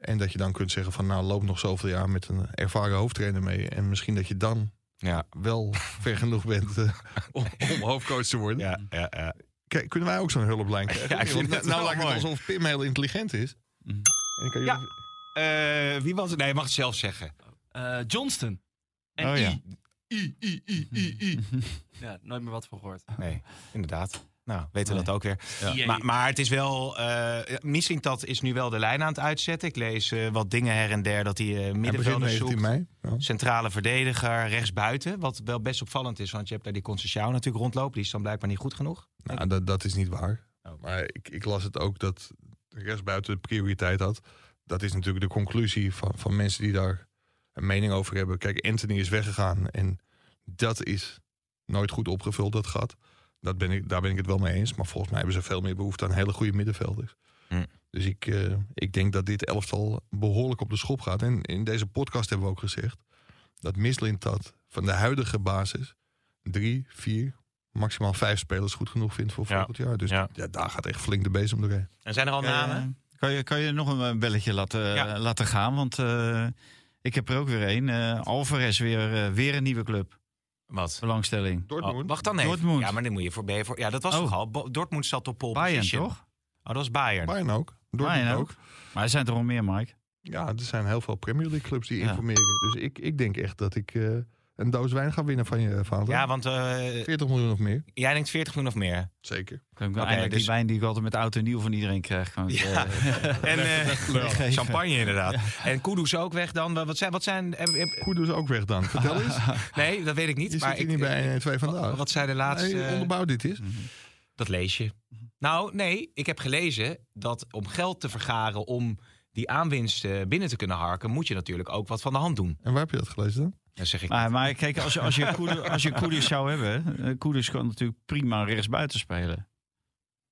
En dat je dan kunt zeggen van nou loop nog zoveel jaar met een ervaren hoofdtrainer mee. En misschien dat je dan Ja. wel ver genoeg bent eh, om, om hoofdcoach te worden. Ja, ja, ja. Kijk, kunnen wij ook zo'n hulplijn krijgen? Ja, ik vind Want het nou lijkt het alsof Pim heel intelligent is. Mhm. En kan je Ja. Eh, wie was het? Nee, je mag het zelf zeggen. Eh, Johnston. En Oh, ja. I. I, I, I, I, I. Ja, nooit meer wat van gehoord. Nee, inderdaad. Nou, weten we Nee. dat ook weer. Ja. Maar, maar het is wel... eh misschien dat is nu wel de lijn aan het uitzetten. Ik lees eh, wat dingen her en der dat hij eh middenvelders 19 zoekt. mei. Ja. Centrale verdediger, rechtsbuiten. Wat wel best opvallend is, want je hebt daar die Conceição natuurlijk rondlopen. Die is dan blijkbaar niet goed genoeg. Nou, dat, dat is niet waar. Oh. Maar ik, ik las het ook dat de rest buiten de prioriteit had. Dat is natuurlijk de conclusie van, van mensen die daar een mening over hebben. Kijk, Anthony is weggegaan en dat is nooit goed opgevuld, dat gat. Dat ben ik, daar ben ik het wel mee eens. Maar volgens mij hebben ze veel meer behoefte aan hele goede middenvelders. Hm. Dus ik, eh, ik denk dat dit elftal behoorlijk op de schop gaat. En in deze podcast hebben we ook gezegd dat Mislintat van de huidige basis drie, vier, maximaal vijf spelers goed genoeg vindt voor Ja. volgend jaar. Dus Ja. ja, daar gaat echt flink de bezem doorheen. En zijn er al namen? Kan, je, kan je nog een eh, belletje laten, Ja. laten gaan? Want eh, ik heb er ook weer een. Eh Alvarez weer, weer een nieuwe club. Wat? Belangstelling. Dortmund. Oh, wacht dan even. Dortmund. Ja, maar dan moet je voor, je voor. Ja, dat was Oh. toch al. Bo- Dortmund zat op pole Bayern, position. toch? Oh, dat was Bayern. Bayern ook. Dortmund Bayern ook. ook. Maar er zijn er al meer, Mike. Ja, er zijn heel veel Premier League clubs die Ja. informeren. Dus ik, ik denk echt dat ik eh, een doos wijn ga winnen van je vader. Ja, want eh, 40 miljoen of meer. jij denkt 40 miljoen of meer. Zeker. Kan ik Oké, eindelijk dus- die wijn die ik altijd met oud en nieuw van iedereen krijg. Kan ik, Ja. eh, En eh, geven. champagne inderdaad. En Kudus ook weg dan. Wat zijn... Wat zijn heb- dus ook weg dan. Vertel eens. nee, dat weet ik niet. Je maar zit hier ik, niet bij eh, 1 en 2 vandaag. Wat zijn de laatste... Nee, onderbouw dit is. Dat lees je. Nou, nee, ik heb gelezen dat om geld te vergaren om die aanwinst eh, binnen te kunnen harken, moet je natuurlijk ook wat van de hand doen. En waar heb je dat gelezen dan? Zeg ik. Maar, maar kijk, als je, als je, Koeders, als je Koeders zou hebben... eh, Koeders kan natuurlijk prima rechtsbuiten spelen.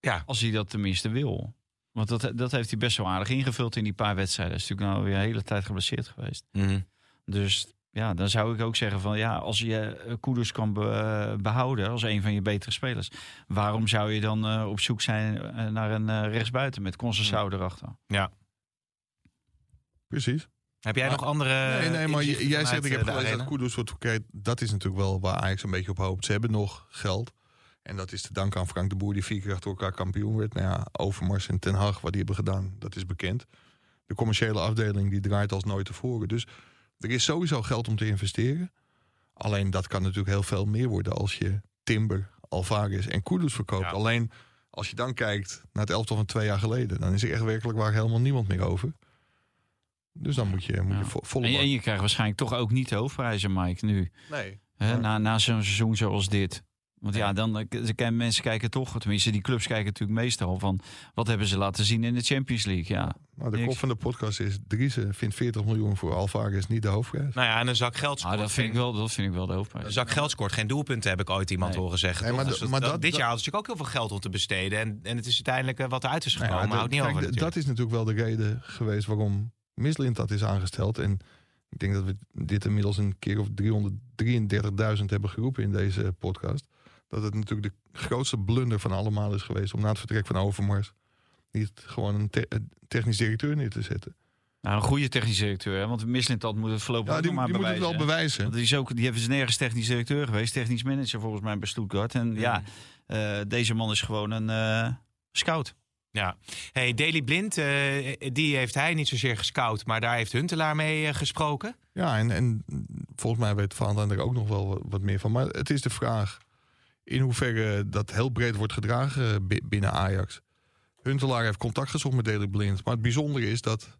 Ja. Als hij dat tenminste wil. Want dat, dat heeft hij best wel aardig ingevuld in die paar wedstrijden. Hij is natuurlijk nou weer een hele tijd geblesseerd geweest. Mhm. Dus ja, dan zou ik ook zeggen van ja, als je eh, Koeders kan eh, behouden als een van je betere spelers, waarom zou je dan op zoek zijn naar een rechtsbuiten met Conceição erachter? Ja. Precies. Heb jij Maar- nog andere. nee, nee, maar jij zegt ik heb eh, gelezen dat? Kudus wordt verkeerd. Dat is natuurlijk wel waar Ajax een beetje op hoopt. Ze hebben nog geld. En dat is te danken aan Frank de Boer die vier keer achter elkaar kampioen werd. Nou ja, Overmars en Ten Hag, wat die hebben gedaan, dat is bekend. De commerciële afdeling die draait als nooit tevoren. Dus er is sowieso geld om te investeren. Alleen dat kan natuurlijk heel veel meer worden als je Timber, Alvarez en Kudus verkoopt. Ja. Alleen als je dan kijkt naar het elftal van twee jaar geleden, dan is er echt werkelijk waar helemaal niemand meer over. Dus dan moet je, moet Ja. je vo- volle En, bak- en je krijgt waarschijnlijk toch ook niet de hoofdprijzen, Mike, nu. Nee. Na, na zo'n seizoen zoals dit. Want ja, dan eh, mensen kijken toch, tenminste die clubs kijken natuurlijk meestal van wat hebben ze laten zien in de Champions League. Ja, Nou, de Niks. kop van de podcast is: Driesen vindt 40 miljoen voor Alvarez niet de hoofdprijs. Nou ja, en een zak geld scoort. ah, dat, vind ik wel, dat vind ik wel de hoofdprijs. Een zak geld scoort geen doelpunten, heb ik ooit iemand Nee. horen zeggen. Nee, toch? maar Dus dat- dat- maar dat- dit jaar hadden ze natuurlijk ook heel veel geld om te besteden. En, en het is uiteindelijk eh, wat eruit is Nou gekomen. ja, dat- houdt niet kijk, over. d- natuurlijk. dat is natuurlijk wel de reden geweest waarom Mislint dat is aangesteld. En ik denk dat we dit inmiddels een keer of 333.000 hebben geroepen in deze podcast. Dat het natuurlijk de grootste blunder van allemaal is geweest om na het vertrek van Overmars niet gewoon een te- een technisch directeur neer te zetten. Nou, een goede technisch directeur, hè? want Mislintat moet het voorlopig Ja, die, maar die moet het bewijzen. wel bewijzen. Want die, is ook, die hebben ze nergens technisch directeur geweest, technisch manager volgens mij bij Stuttgart. En ja, eh, deze man is gewoon een eh, scout. Ja. Hey, Daley Blind, eh, die heeft hij niet zozeer gescout, maar daar heeft Huntelaar mee eh, gesproken. Ja, en, en volgens mij weet Valentijn er ook nog wel wat- meer van. Maar het is de vraag in hoeverre dat heel breed wordt gedragen bi- binnen Ajax. Huntelaar heeft contact gezocht met Daley Blind. Maar het bijzondere is dat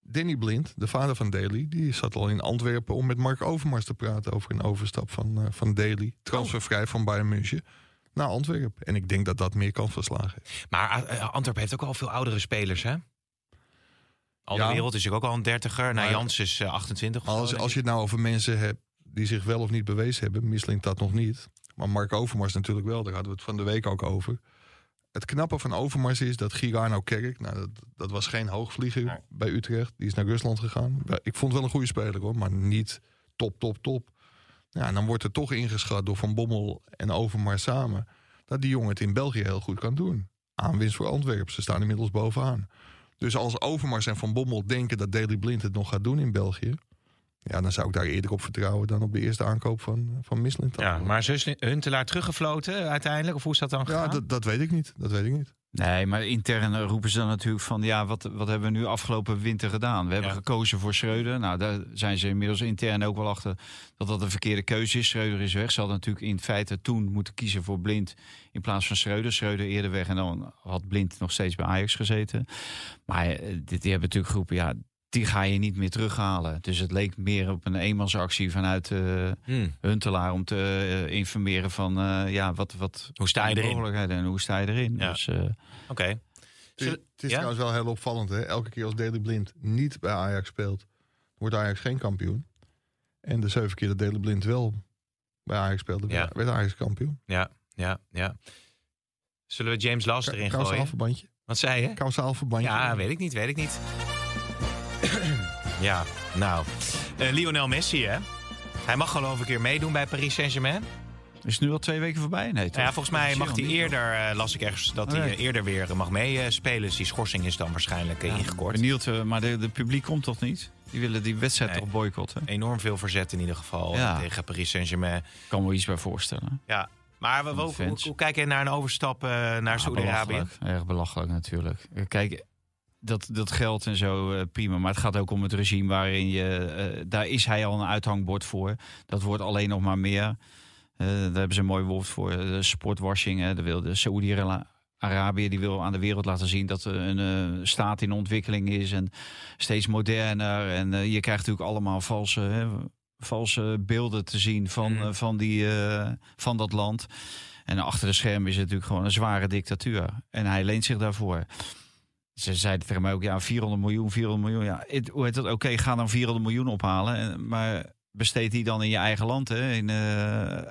Danny Blind, de vader van Daley... die zat al in Antwerpen om met Mark Overmars te praten... over een overstap van, eh, van Daley. Transfervrij van Bayern München naar Antwerpen. En ik denk dat dat meer kan verslagen. Maar eh, Antwerpen heeft ook al veel oudere spelers, hè? Al de Ja. wereld is ook al een dertiger. Nou, Jans is eh, 28 of Maar zo, als, als je het nou over mensen hebt die zich wel of niet bewezen hebben, Misling dat nog niet. Maar Mark Overmars natuurlijk wel, daar hadden we het van de week ook over. Het knappe van Overmars is dat Girano Kerk, nou, dat, dat was geen hoogvlieger bij Utrecht, die is naar Rusland gegaan. Ik vond het wel een goede speler hoor, maar niet top, top, top. Ja, en dan wordt er toch ingeschat door Van Bommel en Overmars samen dat die jongen het in België heel goed kan doen. Aanwinst voor Antwerpen, ze staan inmiddels bovenaan. Dus als Overmars en Van Bommel denken dat Daley Blind het nog gaat doen in België... Ja, dan zou ik daar eerder op vertrouwen dan op de eerste aankoop van, van Mislintat. Ja, maar is Huntelaar teruggefloten uiteindelijk? Of hoe is dat dan gegaan? Ja, dat, dat weet ik niet. Dat weet ik niet. Nee, maar intern roepen ze dan natuurlijk van... ja, wat, wat hebben we nu afgelopen winter gedaan? We hebben Ja. gekozen voor Schreuder. Nou, daar zijn ze inmiddels intern ook wel achter... dat dat een verkeerde keuze is. Schreuder is weg. Ze hadden natuurlijk in feite toen moeten kiezen voor Blind... in plaats van Schreuder. Schreuder eerder weg en dan had Blind nog steeds bij Ajax gezeten. Maar eh, dit, die hebben natuurlijk geroepen... ja, die ga je niet meer terughalen. Dus het leek meer op een eenmansactie vanuit eh Hmm. Huntelaar... om te eh, informeren van, eh, ja, wat, wat... Hoe sta je de erin? mogelijkheden En hoe sta je erin? Ja. Dus... eh, Oké. Het is, Zullen- het is ja? trouwens wel heel opvallend. Hè? Elke keer als Daley Blind niet bij Ajax speelt, wordt Ajax geen kampioen. En de zeven keer dat Daley Blind wel bij Ajax speelde, Ja. werd Ajax kampioen. Ja, ja, ja. Zullen we James Last erin Kausaal gooien? verbandje. Wat zei je? Kausaal verbandje. Ja, weet ik niet, weet ik niet. Ja, nou. Eh, Lionel Messi, hè? Hij mag geloof ik een keer meedoen bij Paris Saint-Germain. Is het nu al twee weken voorbij? Nee, toch? Nou ja, volgens mij mag hij eerder, eh, las ik ergens, dat hij Oh, ja. eh, eerder weer mag meespelen. Dus die schorsing is dan waarschijnlijk ingekort. Benieuwd, maar de, de publiek komt toch niet? Die willen die wedstrijd Nee. toch boycotten? Enorm veel verzet in ieder geval Ja. tegen Paris Saint-Germain. Kan me iets bij voorstellen. Ja, maar we, de hoe, hoe, kijk je naar een overstap naar Ja, belachelijk. Erg belachelijk natuurlijk. Kijk, dat, dat geld en zo, eh, prima. Maar het gaat ook om het regime waarin je... eh, daar is hij al een uithangbord voor. Dat wordt alleen nog maar meer. Eh, daar hebben ze een mooi woord voor. sportwashing. Hè. De Saoedi-Arabië die wil aan de wereld laten zien... dat er een staat in ontwikkeling is. En steeds moderner. En je krijgt natuurlijk allemaal valse... Hè, valse beelden te zien van, eh, van, die, van dat land. En achter de schermen is het natuurlijk gewoon een zware dictatuur. En hij leent zich daarvoor. Ze zeiden tegen mij ook, ja, 400 miljoen, 400 miljoen. Ja, het- hoe heet dat? Oké, ga dan 400 miljoen ophalen. En- Maar besteed die dan in je eigen land. Hè? In, eh, eh,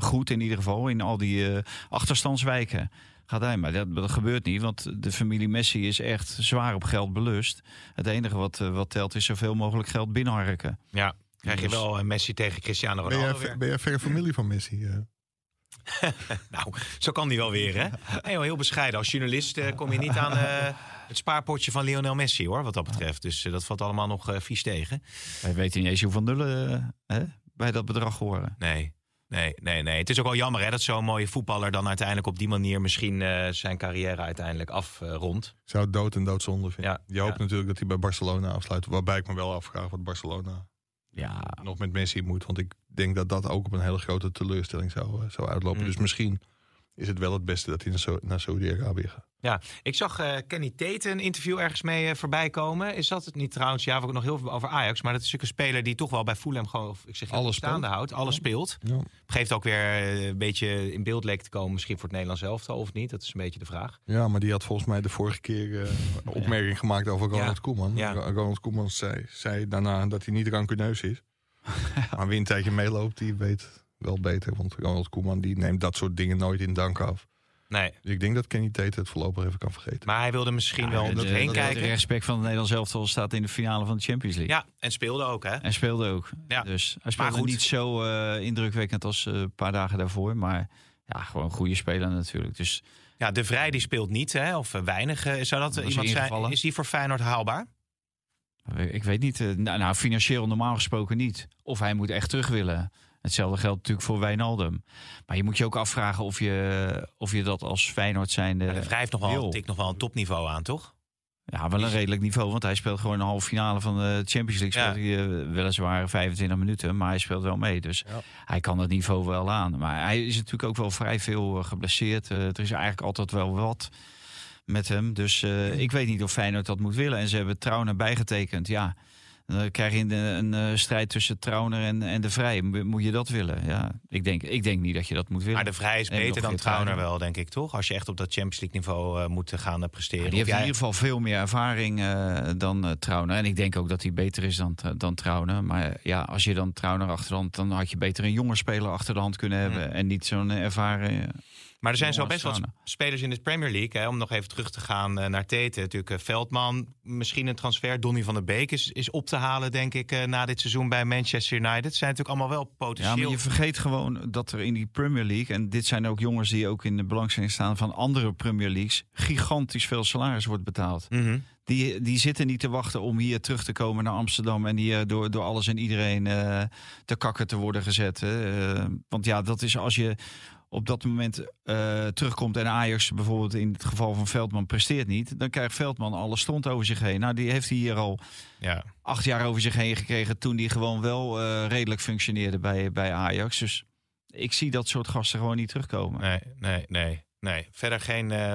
goed in ieder geval, in al die eh, achterstandswijken. Gaat hij, maar dat, dat gebeurt niet, want de familie Messi is echt zwaar op geld belust. Het enige wat, eh, wat telt is zoveel mogelijk geld binnenharken. Ja, krijg je Dus- wel eh, Messi tegen Cristiano Ben Ronaldo jij, weer. ben jij ver familie van Messi? Nou, zo kan die wel weer, hè? Nee, joh, heel bescheiden. Als journalist eh, kom je niet aan eh, het spaarpotje van Lionel Messi, hoor, wat dat betreft. Dus eh, dat valt allemaal nog eh, vies tegen. Wij weten niet eens hoeveel nullen hè, bij dat bedrag horen. Nee, nee, nee, nee. Het is ook wel jammer, hè, dat zo'n mooie voetballer dan uiteindelijk op die manier misschien eh, zijn carrière uiteindelijk afrondt. Ik zou het dood en doodzonde vinden. Ja, Je hoopt ja. natuurlijk dat hij bij Barcelona afsluit. Waarbij ik me wel afvraag wat Barcelona Ja, nog met Messi moet. Want ik denk dat dat ook op een hele grote teleurstelling zou, eh, zou uitlopen. Mm. Dus misschien is het wel het beste dat hij naar, Sau- naar Saudi-Arabië gaat. Ja, ik zag eh, Kenny Tate een interview ergens mee eh, voorbij komen. Is dat het niet trouwens? Ja, we hebben nog heel veel over Ajax. Maar dat is natuurlijk een speler die toch wel bij Fulham gewoon, of ik zeg Alles staande houdt. Alles speelt. Ja. Geeft ook weer eh, een beetje in beeld leek te komen. Misschien voor het Nederlands elftal of niet. Dat is een beetje de vraag. ja, maar die had volgens mij de vorige keer opmerking gemaakt over Ronald. Koeman. Ronald Koeman zei, zei daarna dat hij niet rancuneus is. maar wie een tijdje meeloopt, die weet wel beter. Want Ronald Koeman die neemt dat soort dingen nooit in dank af. Nee, Dus ik denk dat Kenny Tate het voorlopig even kan vergeten. maar hij wilde misschien wel om heen kijken. De respect van het Nederlands elftal staat in de finale van de Champions League. Ja, en speelde ook, hè? En speelde ook. Ja. Dus hij speelde goed. niet zo eh, indrukwekkend als eh, een paar dagen daarvoor. Maar ja, gewoon een goede speler natuurlijk. Dus Ja, De Vrij die speelt niet, hè? Of eh, weinig. Eh, Zou dat Was iemand zijn? Is die voor Feyenoord haalbaar? ik weet niet. nou, nou, financieel normaal gesproken niet. Of hij moet echt terug willen. Hetzelfde geldt natuurlijk voor Wijnaldum. Maar je moet je ook afvragen of je, of je dat als Feyenoord zijnde Maar Vrij heeft nog wel, tikt nog wel een topniveau aan, toch? Ja, wel een redelijk niveau. Want hij speelt gewoon een halve finale van de Champions League. Ja. Speelt hij, eh, weliswaar 25 minuten, maar hij speelt wel mee. Dus Ja. hij kan het niveau wel aan. Maar hij is natuurlijk ook wel vrij veel eh, geblesseerd. Eh, er is eigenlijk altijd wel wat met hem. Dus eh, ik weet niet of Feyenoord dat moet willen. En ze hebben Trauner bijgetekend. Ja, dan krijg je een, een, eh, strijd tussen Trauner en, en de Vrij. Mo- Moet je dat willen? Ja, ik denk, ik denk niet dat je dat moet willen. Maar de Vrij is beter dan Trauner wel, denk ik, toch? Als je echt op dat Champions League niveau eh, moet gaan eh, presteren. Ja, die heeft in ieder geval veel meer ervaring eh, dan eh Trauner. En ik denk ook dat hij beter is dan, dan Trauner. Maar ja, als je dan Trauner achter de hand... dan had je beter een jonge speler achter de hand kunnen hebben. En niet zo'n eh, ervaren... Maar er zijn zo best wat staan. spelers in de Premier League. Hè, om nog even terug te gaan eh, naar Tete. Natuurlijk eh, Veldman, misschien een transfer. Donny van der Beek is, is op te halen, denk ik, eh, na dit seizoen bij Manchester United. Het zijn natuurlijk allemaal wel Ja, potentieel. maar je vergeet gewoon dat er in die Premier League... en dit zijn ook jongens die ook in de belangstelling staan van andere Premier Leagues... gigantisch veel salaris wordt betaald. Mhm. Die, die zitten niet te wachten om hier terug te komen naar Amsterdam... en hier door, door alles en iedereen te kakken te worden gezet. Want ja, dat is als je op dat moment eh, terugkomt... en Ajax bijvoorbeeld in het geval van Veldman presteert niet... dan krijgt Veldman alle stond over zich heen. Nou, die heeft hij hier al Ja. acht jaar over zich heen gekregen... toen die gewoon wel eh, redelijk functioneerde bij, bij Ajax. Dus ik zie dat soort gasten gewoon niet terugkomen. Nee, nee, nee. Nee, verder geen eh,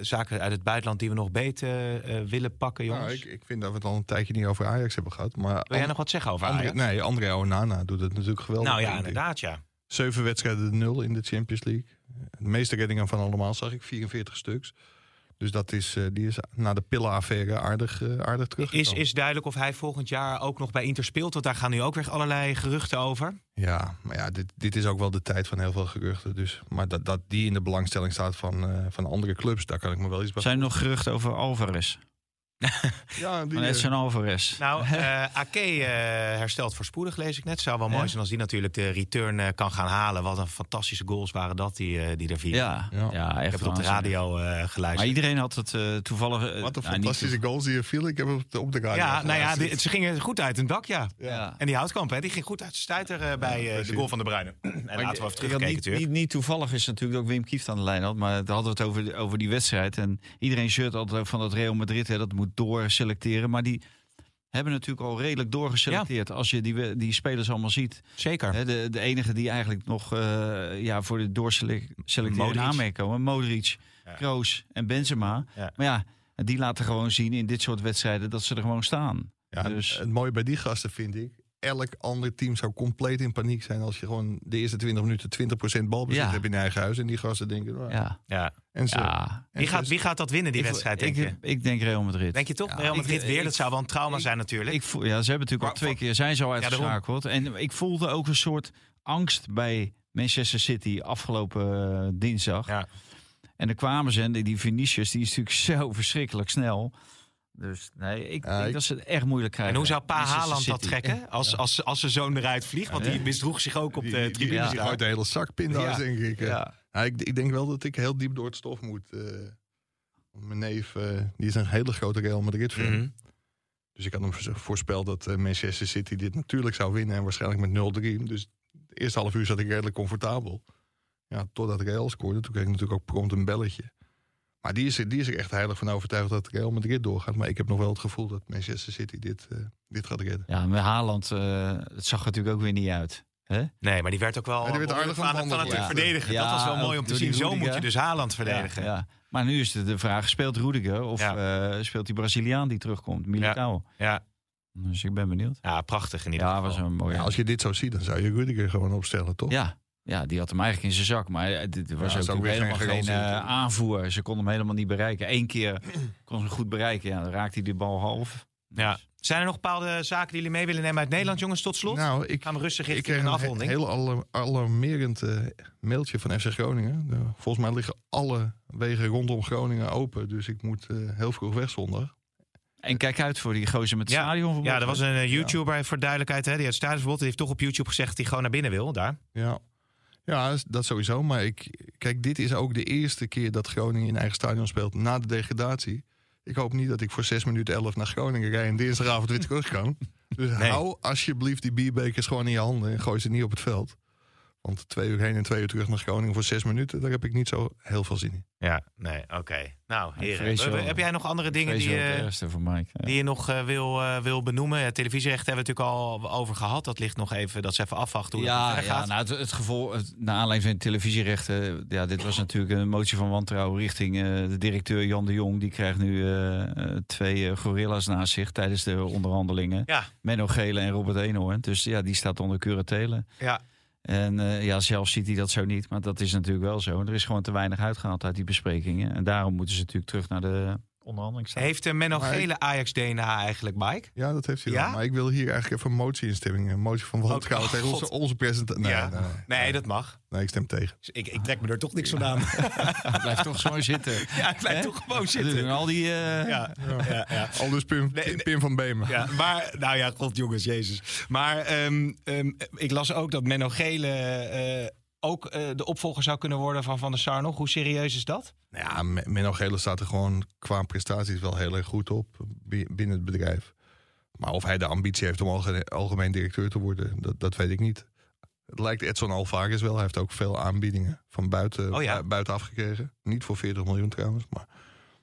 zaken uit het buitenland die we nog beter eh, willen pakken, jongens. Nou, ik, ik vind dat we het al een tijdje niet over Ajax hebben gehad. Maar Wil jij nog wat zeggen over André, Ajax? Nee, André Onana doet het natuurlijk geweldig. nou ja, inderdaad, ja. Zeven wedstrijden nul in de Champions League. De meeste reddingen van allemaal zag ik, 44 stuks. Dus dat is, eh, die is na de pillenaffaire aardig, eh, aardig terug. Is, is duidelijk of hij volgend jaar ook nog bij Inter speelt? Want daar gaan nu ook weer allerlei geruchten over. Ja, maar ja, dit, dit is ook wel de tijd van heel veel geruchten. Dus, maar dat, dat die in de belangstelling staat van, eh, van andere clubs, daar kan ik me wel iets bij Zijn er nog geruchten over Alvarez? Ja, die, Van eh, Edson Alvarez. Nou, eh Ake eh, herstelt voorspoedig, lees ik net. Zou wel mooi Ja. zijn als die natuurlijk de return eh, kan gaan halen. Wat een fantastische goals waren dat die, eh, die er vielen. Ja, Ja. ja. Ik echt heb het op de radio eh, Maar geluisterd. iedereen had het eh, toevallig... Wat een nou, niet fantastische goals die er vielen. Ik heb op de, op de radio ja, nou ja, geluisterd. die- ze gingen goed uit het dak, ja. Ja. En die houtkamp, hè, die ging goed uit de stuiter bij eh, de goal van de Bruyne. en laten we even terugkijken niet, natuurlijk. niet, niet toevallig is natuurlijk ook Wim Kieft aan de lijn had. Maar hadden we het over, over die wedstrijd. En iedereen shirt altijd van dat Real Madrid. Hè, dat moet doorselecteren. Maar die hebben natuurlijk al redelijk doorgeselecteerd. Als je die, we- die spelers allemaal ziet. Zeker. De, de enige die eigenlijk nog eh, ja, voor de doorselecteren Modric. aanmerking komen. Modric, Ja. Kroos en Benzema. Ja. Maar ja, die laten gewoon zien in dit soort wedstrijden dat ze er gewoon staan. Ja, Dus- Het mooie bij die gasten vind ik. Elk ander team zou compleet in paniek zijn als je gewoon de eerste 20 minuten 20% balbezit Ja. hebt in eigen huis. En die gasten denken. Ja, Ja. En ja. en Wie, gaat, wie gaat dat winnen, die Ik- wedstrijd, denk ik, je? ik denk Real Madrid. Denk je toch? Ja, Real Madrid ik- weer, dat zou wel een trauma ik- zijn natuurlijk. Ik voel, ja, ze hebben natuurlijk al twee van- keer zijn daarom. uitgeschakeld. en ik voelde ook een soort angst bij Manchester City afgelopen eh, dinsdag. Ja. En dan kwamen ze en die- die Vinicius, die is natuurlijk zo verschrikkelijk snel. Dus nee, ik denk ik- dat ze het echt moeilijk krijgen. En hoe zou Pa Haaland dat trekken als, als, als zijn zoon eruit vliegt? Want die misdroeg zich ook op de die, die, tribune. die gooit de hele zak pinda's, Ja. denk ik. Ja. Ja. Ja, ik. Ik denk wel dat ik heel diep door het stof moet. eh. Mijn neef, eh, die is een hele grote Real Madrid-fan. Mhm. Dus ik had hem vo- voorspeld dat eh, Manchester City dit natuurlijk zou winnen. En waarschijnlijk met 0-3. Dus het eerste half uur zat ik redelijk comfortabel. Ja, totdat Real scoorde. Toen kreeg ik natuurlijk ook prompt een belletje. Maar die is, er, die is er echt heilig van overtuigd dat Real Madrid doorgaat. Maar ik heb nog wel het gevoel dat Manchester City dit, eh, dit gaat redden. Ja, met Haaland, eh, het zag er natuurlijk ook weer niet uit. Hè? Nee, maar die werd ook wel Ja, die werd aardig van, het ja. verdedigen. Ja, dat was wel mooi om te zien. Zo moet je dus Haaland verdedigen. Ja, ja. Maar nu is de, de vraag, speelt Rudiger of Ja. eh, speelt die Braziliaan die terugkomt? Militao. Ja. Dus ik ben benieuwd. Ja, prachtig in ieder Ja, geval. was een mooie. Ja, als je dit zo ziet, dan zou je Rudiger gewoon opstellen, toch? Ja, ja, die had hem eigenlijk in zijn zak. Maar eh, dit was Ja, ook ook weer helemaal geen eh, aanvoer. Ze konden hem helemaal niet bereiken. Eén keer kon ze hem goed bereiken. Ja, dan raakte hij de bal half. Ja. Zijn er nog bepaalde zaken die jullie mee willen nemen uit Nederland, jongens, tot slot? Nou, ik, Gaan we rustig ik richting kreeg een een he- afronding. heel alar- alarmerend eh, mailtje van FC Groningen. Volgens mij liggen alle wegen rondom Groningen open. Dus ik moet eh, heel vroeg weg zondag. En kijk uit voor die gozer met het Ja. stadion. Ja, er was een YouTuber, voor duidelijkheid, hè, die had stadionsverbod. Die heeft toch op YouTube gezegd dat hij gewoon naar binnen wil, daar. Ja. Ja, dat sowieso. Maar ik, kijk, dit is ook de eerste keer dat Groningen in eigen stadion speelt na de degradatie. Ik hoop niet dat ik voor 6 minuten 11 naar Groningen rij en dinsdagavond weer terug kan. Dus Nee. hou alsjeblieft die bierbekers gewoon in je handen en gooi ze niet op het veld. Want twee uur heen en twee uur terug naar Groningen voor zes minuten, daar heb ik niet zo heel veel zin in. Ja, nee, oké. Nou, heren, we- we- heb jij nog andere dingen die, het eh, voor Mike. Ja. die je nog eh, wil, eh, wil benoemen? Ja, televisierechten hebben we natuurlijk al over gehad. Dat ligt nog even, dat is even afwachten hoe het Ja, verder ja gaat. nou, het, het gevolg, het, naar aanleiding van de televisierechten. Ja, dit was natuurlijk een motie van wantrouwen richting eh, de directeur Jan de Jong. Die krijgt nu twee gorilla's naast zich tijdens de onderhandelingen. Ja. Menno Gele en Robert Eenhoorn. Dus ja, die staat onder curatele. Ja. En eh, ja, zelf ziet hij dat zo niet. Maar dat is natuurlijk wel zo. Er is gewoon te weinig uitgehaald uit die besprekingen. En daarom moeten ze natuurlijk terug naar de Heeft uh, Menno Maar ik- Gele Ajax-DNA eigenlijk, Mike? Ja, dat heeft hij Ja? wel. Maar ik wil hier eigenlijk even een motie-instemming. Een motie van wantrouwen Oh, tegen God. onze, onze president. Nee, Ja. nee, nee. Nee, dat mag. Nee, ik stem tegen. Dus ik, ik trek me er toch niks van aan. Blijf toch zo zitten. ja, ik blijf toch gewoon zitten. al die... eh, Ja, ja, ja. Al dus Pim. Pim van Beemen. Ja, maar, nou ja, god jongens, jezus. Maar ehm, ehm, ik las ook dat Menno Gele eh, ook eh, de opvolger zou kunnen worden van Van der Sar nog. Hoe serieus is dat? Nou ja, Men- Menno Gele staat er gewoon qua prestaties wel heel erg goed op bi- binnen het bedrijf. Maar of hij de ambitie heeft om alge- algemeen directeur te worden, dat, dat weet ik niet. Het lijkt Edson Alvarez wel. Hij heeft ook veel aanbiedingen van buiten, Oh ja. bui- buitenaf gekregen. Niet voor 40 miljoen trouwens. Maar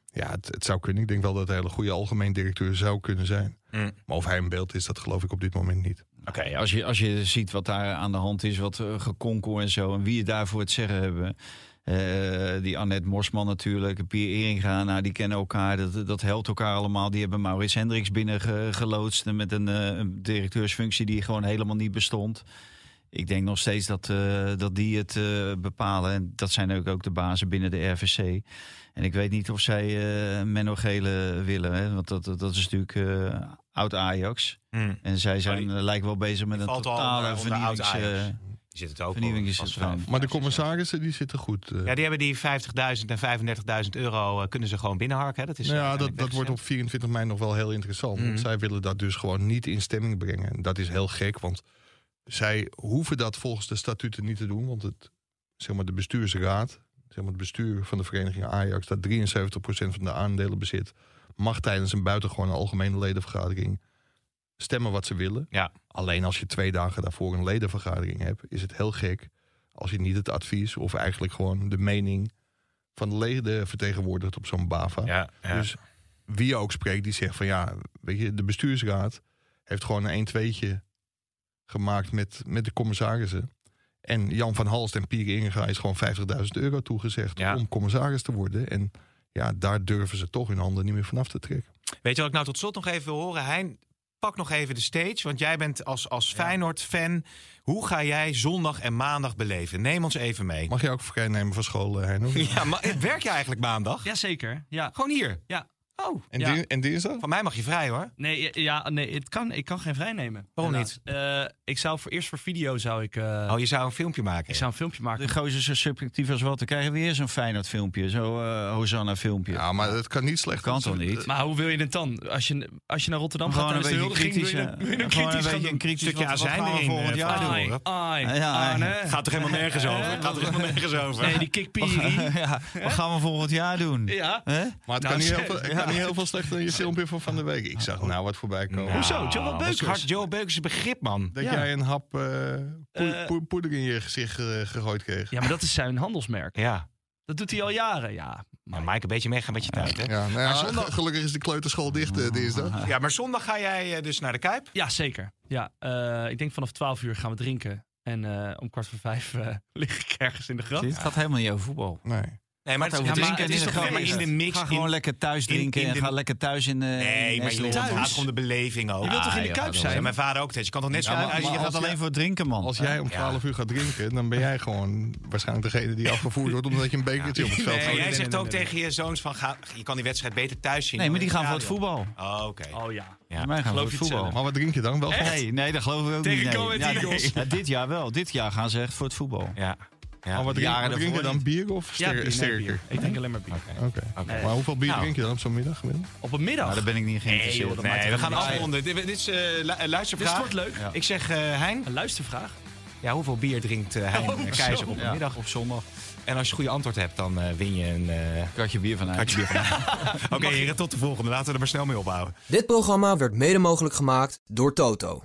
ja, het, het zou kunnen. Ik denk wel dat hij een hele goede algemeen directeur zou kunnen zijn. Mm. Maar of hij een beeld is, dat geloof ik op dit moment niet. Oké, als, je, als je ziet wat daar aan de hand is, wat uh, gekonkel en zo, en wie het daarvoor het zeggen hebben. Eh, die Annette Morsman natuurlijk, Pier Eringa, nou, die kennen elkaar, dat, dat helpt elkaar allemaal. Die hebben Maurits Hendricks binnengeloodst met een, eh, een directeursfunctie die gewoon helemaal niet bestond. Ik denk nog steeds dat, eh, dat die het eh, bepalen. En dat zijn ook, ook de bazen binnen de RVC. En ik weet niet of zij eh Menno Gele willen. Hè? Want dat, dat, dat is natuurlijk eh, oud Ajax. Mm. En zij zijn, Maar die- eh, lijken wel bezig met een al totale onder vernieuwings... Die zit het ook vast Maar de commissarissen, die zitten goed. Ja, die hebben die 50.000 en 35.000 euro eh, kunnen ze gewoon binnenharken. Hè? Dat is Nou ja, dat, dat wordt op 24 mei nog wel heel interessant. Mhm. Want zij willen dat dus gewoon niet in stemming brengen. En dat is heel gek, want zij hoeven dat volgens de statuten niet te doen. Want het, zeg maar, de bestuursraad, zeg maar, het bestuur van de vereniging Ajax, dat 73% van de aandelen bezit, mag tijdens een buitengewone algemene ledenvergadering stemmen wat ze willen. Ja. Alleen als je twee dagen daarvoor een ledenvergadering hebt, is het heel gek als je niet het advies of eigenlijk gewoon de mening van de leden vertegenwoordigt op zo'n BAVA. Ja, ja. Dus wie ook spreekt, die zegt van ja, weet je, de bestuursraad heeft gewoon een 1-2'tje gemaakt met, met de commissarissen. En Jan van Halst en Pierre Inga is gewoon 50.000 euro toegezegd Ja. om commissaris te worden. En ja, daar durven ze toch hun handen niet meer vanaf te trekken. Weet je wat ik nou tot slot nog even wil horen? Hein, pak nog even de stage. Want jij bent als, als Feyenoord-fan. Hoe ga jij zondag en maandag beleven? Neem ons even mee. Mag je ook vrij nemen van school, eh, Heino? Ja, maar werk je eigenlijk maandag? Jazeker, ja. Gewoon hier? Ja. Oh, En, Ja. din- en dinsdag? van mij mag je vrij hoor. Nee, ja, nee het kan, ik kan geen vrij nemen. Waarom helaas. Eh, ik zou voor eerst voor video zou ik, eh, Oh, je zou een filmpje maken. ik zou een filmpje maken. De gozer zo subjectief als wat. Dan krijgen we weer zo'n Feyenoord filmpje. Zo'n eh Hosanna filmpje. Ja, maar het kan niet slecht. kan toch niet? Maar hoe wil je het dan? Als je, als je naar Rotterdam Gewoon gaat een tijdens de beetje kritisch, wil je dan- wil je dan gewoon een kritisch een doen? kritisch Stukje azijn erin, volgend jaar doen. Gaat er helemaal nergens over. Gaat er helemaal nergens over. Nee, die ja, wat gaan we volgend jaar doen? Ja. Hè? Maar het Nou, kan, niet heel veel, het kan niet heel veel slechter dan je filmpje van van de week. Ik zag nou wat voorbij komen. Nou, Hoezo? Is Beukers? Joel Beukers' begrip, man. Dat Ja. jij een hap poe- poe- poeder in je gezicht eh, gegooid kreeg. Ja, maar dat is zijn handelsmerk. Ja. Dat doet hij al jaren, ja. Maar Mike, een beetje meegaan met je tijd, hè? Ja, nou ja, Maar zondag- ge- gelukkig is de kleuterschool dicht eh, dinsdag. Ja, maar zondag ga jij dus naar de Kuip. Ja, zeker. Ja, eh, ik denk vanaf 12 uur gaan we drinken. En eh, om kwart voor vijf eh, lig ik ergens in de je, Het gaat helemaal niet over voetbal. Nee. Nee, maar Het ja, maar het is toch in de nee, maar in de mix. Ga gewoon in- lekker thuis in- drinken in en de- ga lekker thuis in de Nee, in maar je gaat om de beleving ook. Je wilt toch in de Ah, Kuip zijn? Ja, mijn vader ook steeds. Je kan toch net zo... Ja, maar- als je gaat alleen voor het drinken, man. Als jij om 12 uur gaat drinken, dan ben jij gewoon waarschijnlijk degene die afgevoerd wordt omdat je een bekertje op het veld Maar gooit. jij nee, zegt nee, ook nee, tegen je zoons van... Ga, je kan die wedstrijd beter thuis zien. Nee, maar die gaan voor het voetbal. Oh, oké. Oh ja. Ja. Wij gaan voor Geloof het voetbal. Maar wat drink je dan? Wel Nee, nee, dat geloof ik ook Tegen niet. Nee. Nee. Ja, dit jaar wel. Dit jaar gaan ze echt voor het voetbal. Ja. Ja. Maar wat drink, jaren wat drink je daarvoor dan? Bier of Ja, nee, sterker? bier. Ik denk alleen maar bier. Oké. Maar hoeveel bier Nou. drink je dan op zo'n middag? gemiddeld? Op een middag. Nou, daar ben ik niet Nee, geïnteresseerd. joh, Nee, maakt we gaan afronden. Dit, dit is eh, lu- een Dit luistervraag. wordt leuk. Ja. Ik zeg, eh Hein, Een luistervraag. ja, hoeveel bier drinkt eh, Hein Oh, Keizer zo. op een Ja, middag? op zondag. En als je goede antwoord hebt, dan win je een Kratje bier vanuit. kratje bier van Oké, heren, tot de volgende. Laten we er maar snel mee ophouden. Dit programma werd mede mogelijk gemaakt door Toto.